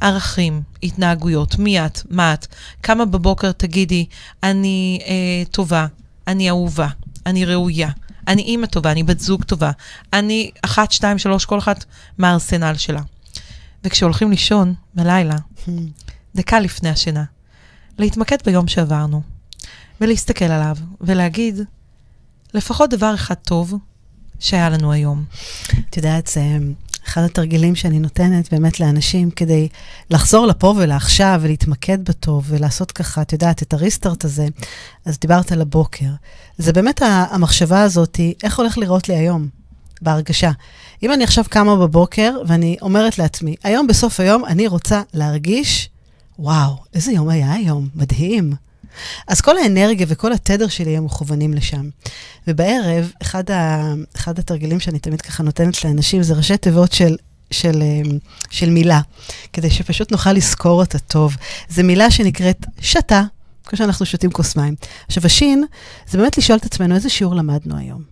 ערכים, התנהגויות, מי את, מה את, כמה בבוקר תגידי, אני אה, טובה, אני אהובה, אני ראויה, אני אימא טובה, אני בת זוג טובה, אני אחת, שתיים, שלוש, כל אחת מהארסנל שלה. וכשהולכים לישון בלילה, דקה לפני השינה, להתמקד ביום שעברנו, ולהסתכל עליו, ולהגיד, לפחות דבר אחד טוב שהיה לנו היום. את יודעת, זה אחד התרגילים שאני נותנת באמת לאנשים כדי לחזור לפה ולעכשיו ולהתמקד בטוב ולעשות ככה, את יודעת, את הריסטארט הזה. אז דיברת על הבוקר. זה באמת המחשבה הזאת, איך הולך לראות לי היום, בהרגשה. אם אני עכשיו קמה בבוקר ואני אומרת לעצמי, היום בסוף היום אני רוצה להרגיש, וואו, איזה יום היה היום, מדהים. אז כל האנרגיה וכל התדר שלי הם מכוונים לשם. ובערב, אחד, ה, אחד התרגילים שאני תמיד ככה נותנת לאנשים זה ראשי תיבות של של, אה, של מילה, כדי שפשוט נוכל לזכור אותה טוב. זו מילה שנקראת שתה, כמו שאנחנו שותים כוס מים. עכשיו, השין, זה באמת לשאול את עצמנו איזה שיעור למדנו היום.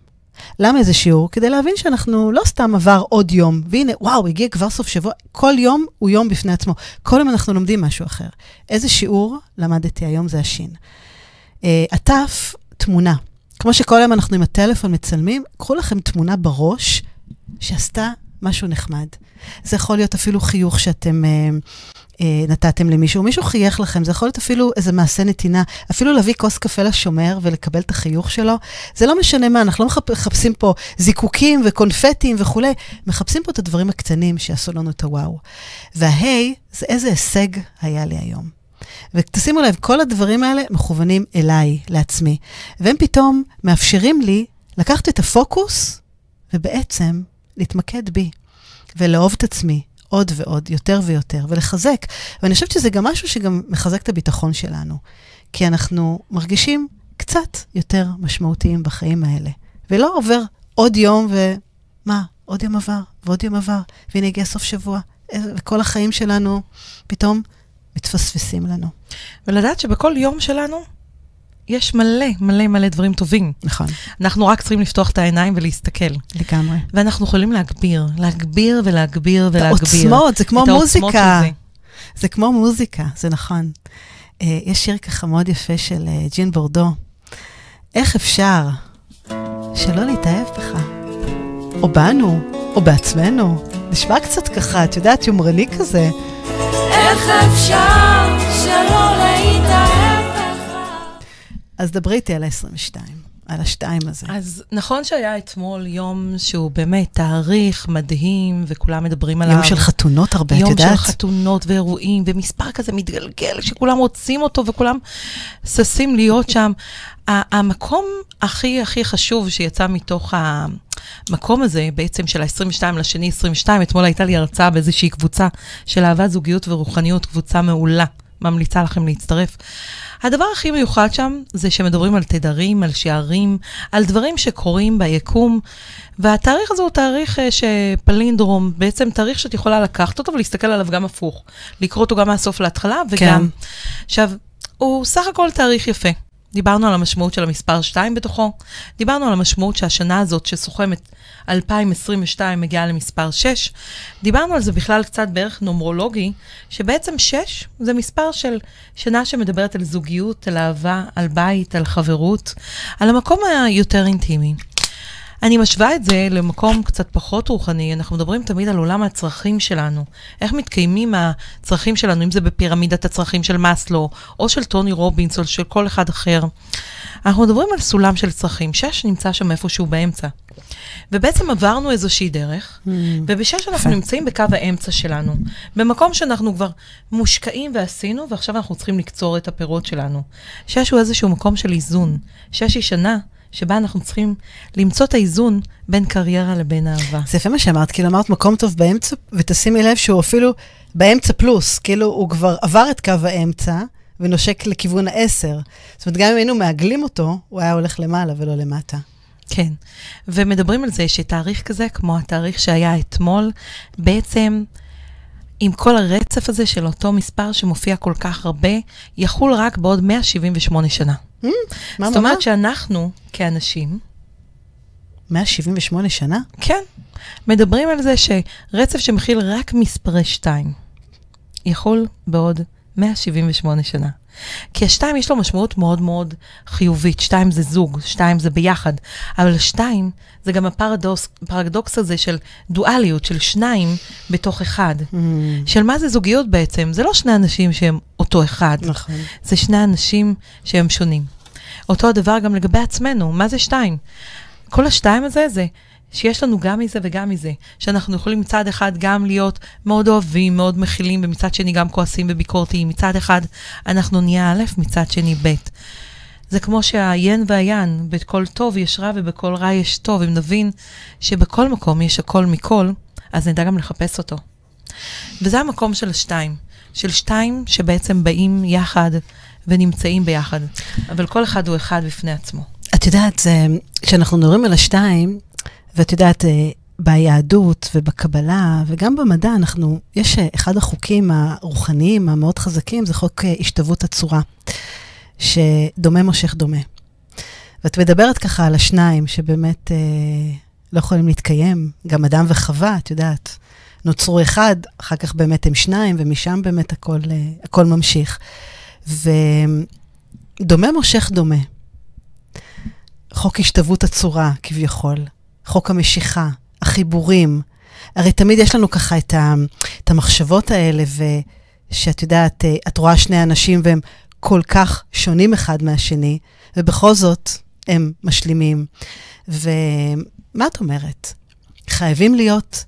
למה איזה שיעור? כדי להבין שאנחנו לא סתם עבר עוד יום, והנה, וואו, הגיע כבר סוף שבוע, כל יום הוא יום בפני עצמו. כל יום אנחנו לומדים משהו אחר. איזה שיעור למדתי היום זה השין. התף, uh, תמונה. כמו שכל יום אנחנו עם הטלפון מצלמים, קחו לכם תמונה בראש שעשתה משהו נחמד. זה יכול להיות אפילו חיוך שאתם אה, נתתם למישהו, מישהו חייך לכם, זה יכול להיות אפילו איזה מעשה נתינה, אפילו להביא כוס קפה לשומר ולקבל את החיוך שלו, זה לא משנה מה, אנחנו לא מחפשים פה זיקוקים וקונפטים וכולי, מחפשים פה את הדברים הקטנים שיעשו לנו את הוואו. וההיי, זה איזה הישג היה לי היום. ותשימו לב, כל הדברים האלה מכוונים אליי, לעצמי, והם פתאום מאפשרים לי לקחת את הפוקוס ובעצם להתמקד בי ולאהוב את עצמי עוד ועוד, יותר ויותר, ולחזק. ואני חושבת שזה גם משהו שגם מחזק את הביטחון שלנו, כי אנחנו מרגישים קצת יותר משמעותיים בחיים האלה. ולא עובר עוד יום ומה, עוד יום עבר, ועוד יום עבר, והנה הגיע סוף שבוע, וכל החיים שלנו פתאום מתפספסים לנו. ולדעת שבכל יום שלנו יש מלא, מלא, מלא דברים טובים. נכון. אנחנו רק צריכים לפתוח את העיניים ולהסתכל. לגמרי. ואנחנו יכולים להגביר, להגביר ולהגביר ולהגביר. את העוצמות, זה כמו מוזיקה. זה. זה כמו מוזיקה, זה נכון. Uh, יש שיר ככה מאוד יפה של uh, ג'ין בורדו. איך אפשר שלא להתאהב בך? או בנו, או בעצמנו. נשמע קצת ככה, את יודעת, יומרני כזה. איך אפשר שלא להתאהב אז דברי איתי על ה-22, על השתיים הזה. אז נכון שהיה אתמול יום שהוא באמת תאריך מדהים, וכולם מדברים עליו. יום של חתונות הרבה, את יום יודעת? של חתונות ואירועים, ומספר כזה מתגלגל, שכולם רוצים אותו וכולם ששים להיות שם. המקום הכי הכי חשוב שיצא מתוך המקום הזה, בעצם של ה-22 לשני 22, אתמול הייתה לי הרצאה באיזושהי קבוצה של אהבת זוגיות ורוחניות, קבוצה מעולה, ממליצה לכם להצטרף. הדבר הכי מיוחד שם זה שמדברים על תדרים, על שערים, על דברים שקורים ביקום, והתאריך הזה הוא תאריך אה, שפלינדרום, בעצם תאריך שאת יכולה לקחת אותו ולהסתכל עליו גם הפוך, לקרוא אותו גם מהסוף להתחלה וגם... כן. עכשיו, הוא סך הכל תאריך יפה. דיברנו על המשמעות של המספר 2 בתוכו, דיברנו על המשמעות שהשנה הזאת שסוכמת 2022 מגיעה למספר 6, דיברנו על זה בכלל קצת בערך נומרולוגי, שבעצם 6 זה מספר של שנה שמדברת על זוגיות, על אהבה, על בית, על חברות, על המקום היותר אינטימי. אני משווה את זה למקום קצת פחות רוחני, אנחנו מדברים תמיד על עולם הצרכים שלנו, איך מתקיימים הצרכים שלנו, אם זה בפירמידת הצרכים של מאסלו, או של טוני רובינס, או של כל אחד אחר. אנחנו מדברים על סולם של צרכים, שש נמצא שם איפשהו באמצע. ובעצם עברנו איזושהי דרך, Mm. ובשש אנחנו. נמצאים בקו האמצע שלנו, במקום שאנחנו כבר מושקעים ועשינו, ועכשיו אנחנו צריכים לקצור את הפירות שלנו. שש הוא איזשהו מקום של איזון. שש היא שנה שבה אנחנו צריכים למצוא את האיזון בין קריירה לבין אהבה. זה יפה מה שאמרת, כאילו אמרת מקום טוב באמצע, ותשימי לב שהוא אפילו באמצע פלוס, כאילו הוא כבר עבר את קו האמצע ונושק לכיוון העשר. זאת אומרת, גם אם היינו מעגלים אותו, הוא היה הולך למעלה ולא למטה. כן, ומדברים על זה שתאריך כזה, כמו התאריך שהיה אתמול, בעצם עם כל הרצף הזה של אותו מספר שמופיע כל כך הרבה, יחול רק בעוד 178 שנה. מה, זאת מה, מה? אומרת שאנחנו, כאנשים, 178 שנה? כן, מדברים על זה שרצף שמכיל רק מספרי 2, יכול בעוד 178 שנה. כי השתיים יש לו משמעות מאוד מאוד חיובית. שתיים זה זוג, שתיים זה ביחד. אבל שתיים זה גם הפרדוקס הפרדוקס הזה של דואליות, של שניים בתוך אחד. Mm, של מה זה זוגיות בעצם? זה לא שני אנשים שהם אותו אחד. נכון. זה שני אנשים שהם שונים. אותו הדבר גם לגבי עצמנו, מה זה שתיים? כל השתיים הזה זה שיש לנו גם מזה וגם מזה, שאנחנו יכולים מצד אחד גם להיות מאוד אוהבים, מאוד מכילים, ומצד שני גם כועסים וביקורתיים. מצד אחד אנחנו נהיה א', מצד שני ב'. זה כמו שהיין והיין, בכל טוב יש רע ובכל רע יש טוב. אם נבין שבכל מקום יש הכל מכל, אז נדע גם לחפש אותו. וזה המקום של השתיים. של שתיים שבעצם באים יחד ונמצאים ביחד, אבל כל אחד הוא אחד בפני עצמו. את יודעת, כשאנחנו מדברים על השתיים, ואת יודעת, אה, ביהדות ובקבלה וגם במדע, אנחנו, יש אה, אחד החוקים הרוחניים המאוד חזקים, זה חוק אה, השתוות הצורה, שדומה מושך דומה. ואת מדברת ככה על השניים שבאמת אה, לא יכולים להתקיים, גם אדם וחווה, את יודעת, נוצרו אחד, אחר כך באמת הם שניים, ומשם באמת הכל, אה, הכל ממשיך. ודומה מושך דומה. חוק השתוות הצורה, כביכול, חוק המשיכה, החיבורים. הרי תמיד יש לנו ככה את, ה, את המחשבות האלה, ושאת יודעת, אה, את רואה שני אנשים והם כל כך שונים אחד מהשני, ובכל זאת הם משלימים. ומה את אומרת? חייבים להיות,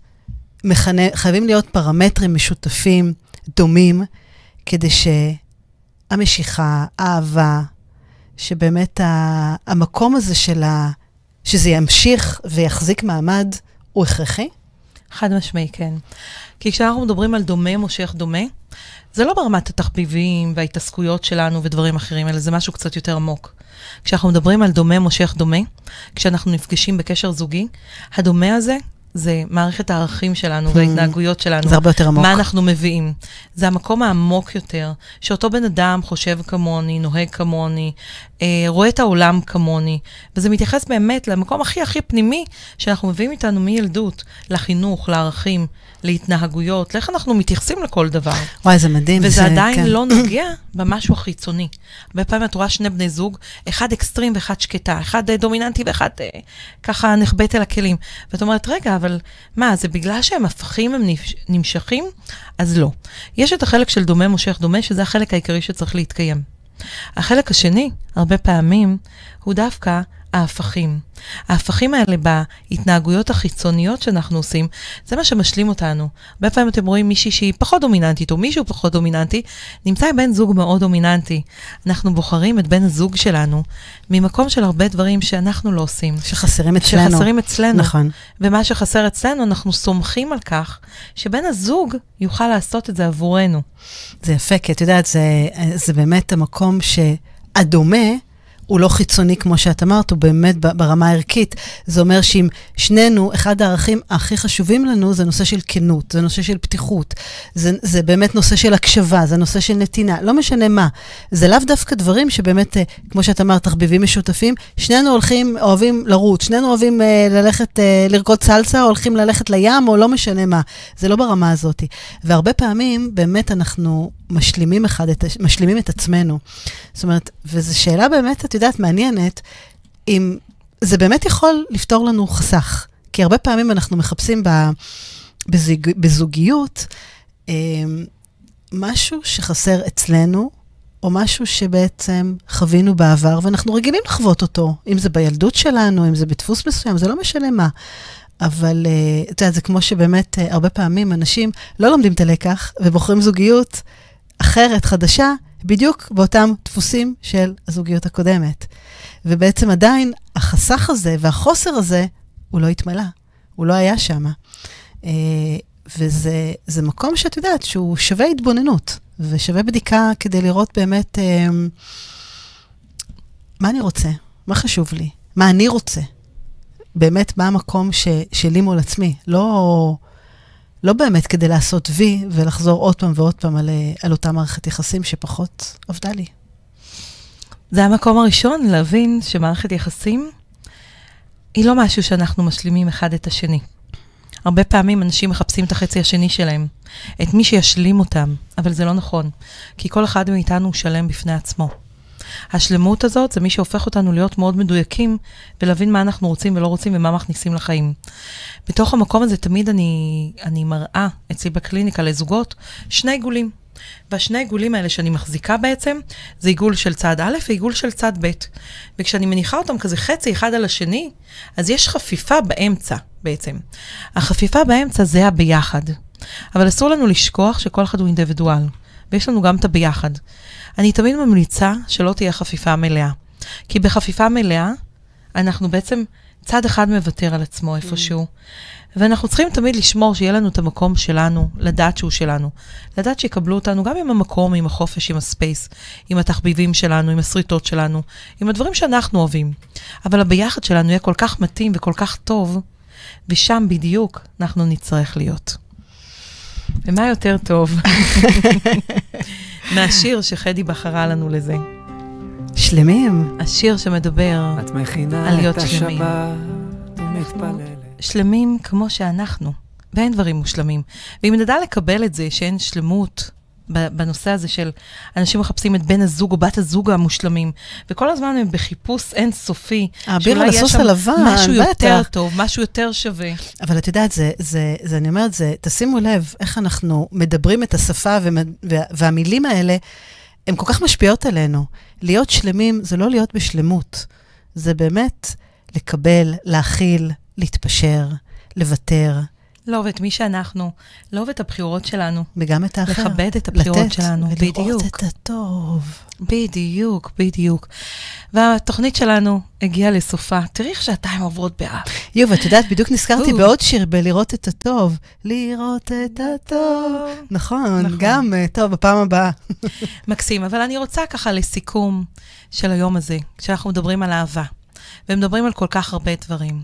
מכנה, חייבים להיות פרמטרים משותפים, דומים, כדי שהמשיכה, האהבה, שבאמת המקום הזה של ה... שזה ימשיך ויחזיק מעמד, הוא הכרחי? חד משמעי, כן. כי כשאנחנו מדברים על דומה מושך דומה, זה לא ברמת התחביבים וההתעסקויות שלנו ודברים אחרים, אלא זה משהו קצת יותר עמוק. כשאנחנו מדברים על דומה מושך דומה, כשאנחנו נפגשים בקשר זוגי, הדומה הזה זה מערכת הערכים שלנו וההתנהגויות שלנו. זה הרבה יותר עמוק. מה אנחנו מביאים. זה המקום העמוק יותר, שאותו בן אדם חושב כמוני, נוהג כמוני, רואה את העולם כמוני, וזה מתייחס באמת למקום הכי הכי פנימי שאנחנו מביאים איתנו מילדות, לחינוך, לערכים, להתנהגויות, לאיך אנחנו מתייחסים לכל דבר. וואי, זה מדהים. וזה עדיין כן. לא נוגע במשהו החיצוני. הרבה פעמים את רואה שני בני זוג, אחד אקסטרים ואחד שקטה, אחד אה, דומיננטי ואחד אה, ככה נחבט אל הכלים. ואת אומרת, רגע, אבל מה, זה בגלל שהם הפכים, הם נמשכים? אז לא. יש את החלק של דומה מושך דומה, שזה החלק העיקרי שצריך להתקיים. החלק השני, הרבה פעמים, הוא דווקא ההפכים. ההפכים האלה בהתנהגויות החיצוניות שאנחנו עושים, זה מה שמשלים אותנו. הרבה פעמים אתם רואים מישהי שהיא פחות דומיננטית, או מישהו פחות דומיננטי, נמצא עם בן זוג מאוד דומיננטי. אנחנו בוחרים את בן הזוג שלנו ממקום של הרבה דברים שאנחנו לא עושים. שחסרים אצלנו. שחסרים אצלנו. נכון. ומה שחסר אצלנו, אנחנו סומכים על כך שבן הזוג יוכל לעשות את זה עבורנו. זה יפה, כי את יודעת, זה, זה באמת המקום שהדומה, הוא לא חיצוני, כמו שאת אמרת, הוא באמת ברמה הערכית. זה אומר שאם שנינו, אחד הערכים הכי חשובים לנו זה נושא של כנות, זה נושא של פתיחות, זה, זה באמת נושא של הקשבה, זה נושא של נתינה, לא משנה מה. זה לאו דווקא דברים שבאמת, אה, כמו שאת אמרת, תחביבים משותפים, שנינו הולכים, אוהבים לרוץ, שנינו אוהבים אה, ללכת, אה, לרקוד סלסה, או הולכים ללכת לים, או לא משנה מה. זה לא ברמה הזאת. והרבה פעמים, באמת אנחנו משלימים אחד את, משלימים את עצמנו. זאת אומרת, וזו שאלה באמת, את יודעת, מעניינת, אם זה באמת יכול לפתור לנו חסך. כי הרבה פעמים אנחנו מחפשים ב, בזוג, בזוגיות אה, משהו שחסר אצלנו, או משהו שבעצם חווינו בעבר, ואנחנו רגילים לחוות אותו, אם זה בילדות שלנו, אם זה בדפוס מסוים, זה לא משנה מה. אבל uh, את יודעת, זה כמו שבאמת uh, הרבה פעמים אנשים לא לומדים את הלקח ובוחרים זוגיות אחרת, חדשה, בדיוק באותם דפוסים של הזוגיות הקודמת. ובעצם עדיין החסך הזה והחוסר הזה, הוא לא התמלא, הוא לא היה שם. אה, וזה מקום שאת יודעת שהוא שווה התבוננות ושווה בדיקה כדי לראות באמת אה, מה אני רוצה, מה חשוב לי, מה אני רוצה. באמת, מה המקום ש, שלי מול עצמי. לא... לא באמת כדי לעשות וי ולחזור עוד פעם ועוד פעם על, אה, על אותה מערכת יחסים שפחות עבדה לי. זה המקום הראשון להבין שמערכת יחסים היא לא משהו שאנחנו משלימים אחד את השני. הרבה פעמים אנשים מחפשים את החצי השני שלהם, את מי שישלים אותם, אבל זה לא נכון, כי כל אחד מאיתנו הוא שלם בפני עצמו. השלמות הזאת זה מי שהופך אותנו להיות מאוד מדויקים ולהבין מה אנחנו רוצים ולא רוצים ומה מכניסים לחיים. בתוך המקום הזה תמיד אני, אני מראה אצלי בקליניקה לזוגות שני עיגולים. והשני עיגולים האלה שאני מחזיקה בעצם, זה עיגול של צד א' ועיגול של צד ב'. וכשאני מניחה אותם כזה חצי אחד על השני, אז יש חפיפה באמצע בעצם. החפיפה באמצע זה הביחד. אבל אסור לנו לשכוח שכל אחד הוא אינדיבידואל, ויש לנו גם את הביחד. אני תמיד ממליצה שלא תהיה חפיפה מלאה. כי בחפיפה מלאה, אנחנו בעצם, צד אחד מוותר על עצמו איפשהו. ואנחנו צריכים תמיד לשמור שיהיה לנו את המקום שלנו, לדעת שהוא שלנו. לדעת שיקבלו אותנו גם עם המקום, עם החופש, עם הספייס, עם התחביבים שלנו, עם השריטות שלנו, עם הדברים שאנחנו אוהבים. אבל הביחד שלנו יהיה כל כך מתאים וכל כך טוב, ושם בדיוק אנחנו נצטרך להיות. ומה יותר טוב מהשיר שחדי בחרה לנו לזה? שלמים. השיר שמדבר על להיות שלמים. שלמים כמו שאנחנו, ואין דברים מושלמים. ואם נדע לקבל את זה שאין שלמות בנושא הזה של אנשים מחפשים את בן הזוג או בת הזוג המושלמים, וכל הזמן הם בחיפוש אינסופי. האביר על הסוס הלבן, בטח. משהו יותר טוב, משהו יותר שווה. אבל את יודעת, זה, זה, זה, אני אומרת, זה, תשימו לב איך אנחנו מדברים את השפה וה, והמילים האלה, הן כל כך משפיעות עלינו. להיות שלמים זה לא להיות בשלמות, זה באמת לקבל, להכיל, להתפשר, לוותר. לאהוב את מי שאנחנו, לאהוב את הבחירות שלנו. וגם את האחר. לכבד את הבחירות לתת, שלנו, ולראות בדיוק. את הטוב. בדיוק, בדיוק. והתוכנית שלנו הגיעה לסופה. תראי איך שעתיים עוברות באב. יו, ואת יודעת, בדיוק נזכרתי בעוד שיר, בלראות את הטוב. לראות את הטוב. נכון, נכון. גם, אה, טוב, בפעם הבאה. מקסים, אבל אני רוצה ככה לסיכום של היום הזה, כשאנחנו מדברים על אהבה, ומדברים על כל כך הרבה דברים.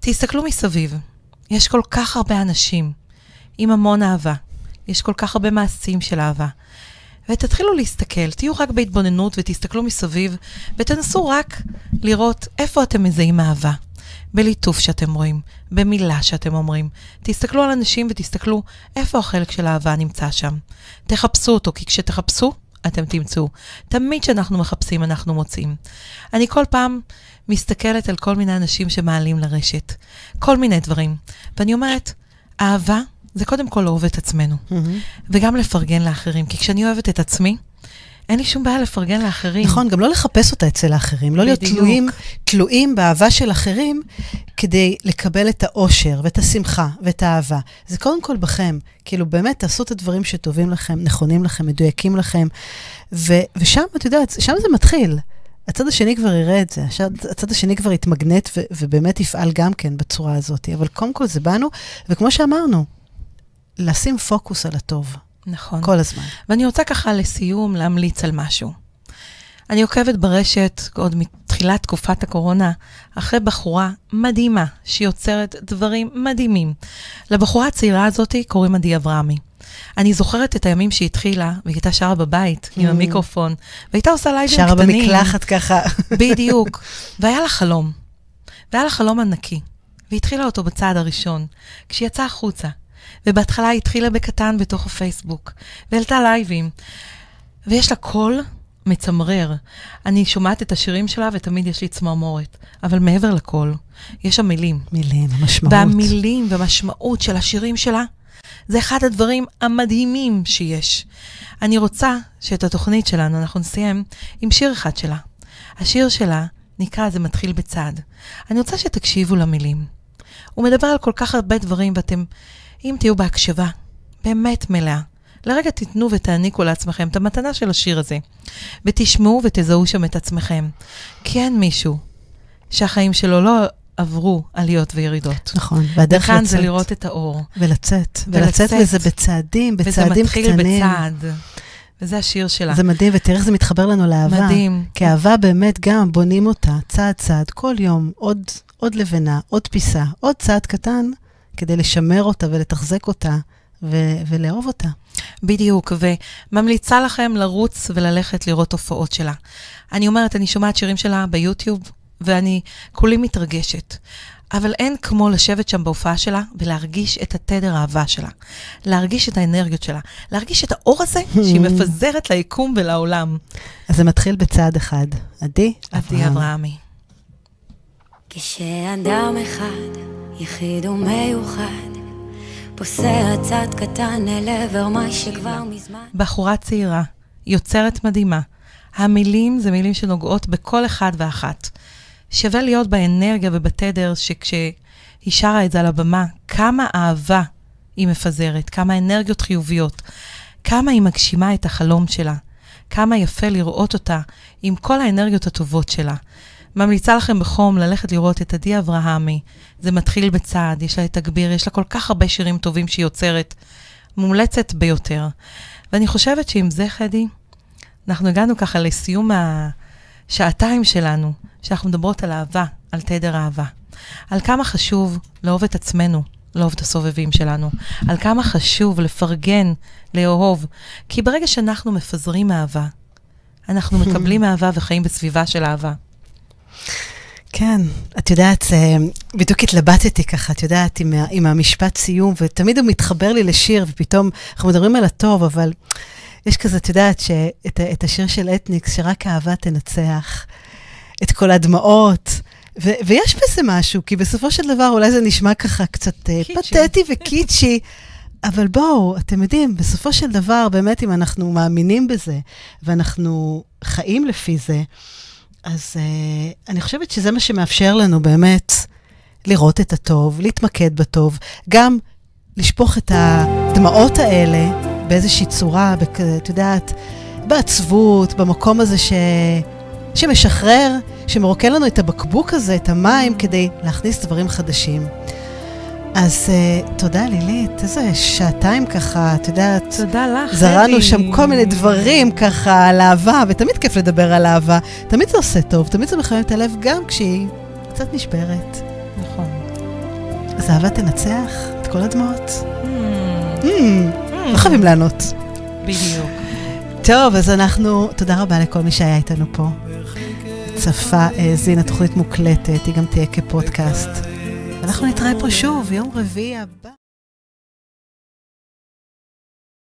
תסתכלו מסביב. יש כל כך הרבה אנשים עם המון אהבה. יש כל כך הרבה מעשים של אהבה. ותתחילו להסתכל, תהיו רק בהתבוננות ותסתכלו מסביב, ותנסו רק לראות איפה אתם מזהים אהבה. בליטוף שאתם רואים, במילה שאתם אומרים. תסתכלו על אנשים ותסתכלו איפה החלק של האהבה נמצא שם. תחפשו אותו, כי כשתחפשו, אתם תמצאו. תמיד כשאנחנו מחפשים, אנחנו מוצאים. אני כל פעם מסתכלת על כל מיני אנשים שמעלים לרשת. כל מיני דברים. ואני אומרת, אהבה זה קודם כל לאהוב את עצמנו, וגם לפרגן לאחרים. כי כשאני אוהבת את עצמי, אין לי שום בעיה לפרגן לאחרים. נכון, גם לא לחפש אותה אצל האחרים, לא להיות בדיוק. תלויים, תלויים באהבה של אחרים כדי לקבל את האושר ואת השמחה ואת האהבה. זה קודם כל בכם. כאילו, באמת, תעשו את הדברים שטובים לכם, נכונים לכם, מדויקים לכם, ו- ושם, את יודעת, שם זה מתחיל. הצד השני כבר יראה את זה, הצד, הצד השני כבר יתמגנט ו- ובאמת יפעל גם כן בצורה הזאת. אבל קודם כל זה בנו, וכמו שאמרנו, לשים פוקוס על הטוב, נכון. כל הזמן. ואני רוצה ככה לסיום להמליץ על משהו. אני עוקבת ברשת עוד מתחילת תקופת הקורונה אחרי בחורה מדהימה שיוצרת דברים מדהימים. לבחורה הצעירה הזאת קוראים עדי אברהמי. אני זוכרת את הימים שהיא התחילה, והיא הייתה שרה בבית עם Mm. המיקרופון, והייתה עושה לייבים שרה קטנים. במקלחת ככה. בדיוק. והיה לה חלום. והיה לה חלום ענקי. והיא התחילה אותו בצעד הראשון, כשהיא יצאה החוצה. ובהתחלה היא התחילה בקטן בתוך הפייסבוק, והעלתה לייבים. ויש לה קול מצמרר. אני שומעת את השירים שלה ותמיד יש לי צמרמורת. אבל מעבר לקול, יש שם מילים. מילים, משמעות. והמילים והמשמעות של השירים שלה, זה אחד הדברים המדהימים שיש. אני רוצה שאת התוכנית שלנו אנחנו נסיים עם שיר אחד שלה. השיר שלה נקרא "זה מתחיל בצד". אני רוצה שתקשיבו למילים. הוא מדבר על כל כך הרבה דברים, ואתם, אם תהיו בהקשבה, באמת מלאה, לרגע תיתנו ותעניקו לעצמכם את המתנה של השיר הזה, ותשמעו ותזהו שם את עצמכם. כי אין מישהו שהחיים שלו לא עברו עליות וירידות. נכון, והדרך וכאן לצאת. זה לראות את האור. ולצאת. ולצאת. ולצאת לזה בצעדים, וזה בצעדים מתחיל קטנים. בצעד. וזה השיר שלה. זה מדהים, ותראה איך זה מתחבר לנו לאהבה. מדהים. כי אהבה באמת גם בונים אותה צעד צעד, כל יום, עוד, עוד לבנה, עוד פיסה, עוד צעד קטן, כדי לשמר אותה ולתחזק אותה ו- ולאהוב אותה. בדיוק, וממליצה לכם לרוץ וללכת לראות הופעות שלה. אני אומרת, אני שומעת שירים שלה ביוטיוב, ואני כולי מתרגשת. אבל אין כמו לשבת שם בהופעה שלה ולהרגיש את התדר האהבה שלה. להרגיש את האנרגיות שלה. להרגיש את האור הזה שהיא מפזרת ליקום ולעולם. אז זה מתחיל בצעד אחד. עדי עדי אברהמי. כשאדם אחד, יחיד ומיוחד, פוסע צעד קטן אל עבר מה שכבר מזמן... בחורה צעירה, יוצרת מדהימה. המילים זה מילים שנוגעות בכל אחד ואחת. שווה להיות באנרגיה ובתדר שכשהיא שרה את זה על הבמה, כמה אהבה היא מפזרת, כמה אנרגיות חיוביות, כמה היא מגשימה את החלום שלה, כמה יפה לראות אותה עם כל האנרגיות הטובות שלה. ממליצה לכם בחום ללכת לראות את עדי אברהמי. זה מתחיל בצעד, יש לה את תגביר, יש לה כל כך הרבה שירים טובים שהיא יוצרת. מומלצת ביותר. ואני חושבת שעם זה, חדי, אנחנו הגענו ככה לסיום השעתיים שלנו, שאנחנו מדברות על אהבה, על תדר אהבה. על כמה חשוב לאהוב את עצמנו, לאהוב את הסובבים שלנו. על כמה חשוב לפרגן, לאהוב. כי ברגע שאנחנו מפזרים אהבה, אנחנו מקבלים אהבה וחיים בסביבה של אהבה. כן, את יודעת, זה- בדיוק התלבטתי ככה, את יודעת, עם, עם המשפט סיום, ותמיד הוא מתחבר לי לשיר, ופתאום אנחנו מדברים על הטוב, אבל יש כזה, את יודעת, שאת, את השיר של אתניקס, שרק אהבה תנצח, את כל הדמעות, ו, ויש בזה משהו, כי בסופו של דבר אולי זה נשמע ככה קצת אה, קיצ'י. פתטי וקיצ'י, אבל בואו, אתם יודעים, בסופו של דבר, באמת, אם אנחנו מאמינים בזה, ואנחנו חיים לפי זה, אז uh, אני חושבת שזה מה שמאפשר לנו באמת לראות את הטוב, להתמקד בטוב, גם לשפוך את הדמעות האלה באיזושהי צורה, בכ, את יודעת, בעצבות, במקום הזה ש... שמשחרר, שמרוקן לנו את הבקבוק הזה, את המים, כדי להכניס דברים חדשים. אז uh, תודה, לילית, איזה שעתיים ככה, את יודעת, תודה לך, זרענו חדי. שם כל מיני דברים ככה על אהבה, ותמיד כיף לדבר על אהבה. תמיד זה עושה טוב, תמיד זה מחמם את הלב, גם כשהיא קצת נשברת. נכון. אז אהבה תנצח את כל הדמעות. Hmm, Mm, לא חייבים לענות. בדיוק. טוב, אז אנחנו, תודה רבה לכל מי שהיה איתנו פה. צפה, האזין, התוכנית מוקלטת, היא גם תהיה כפודקאסט. ואנחנו נתראה פה שוב, יום רביעי הבא.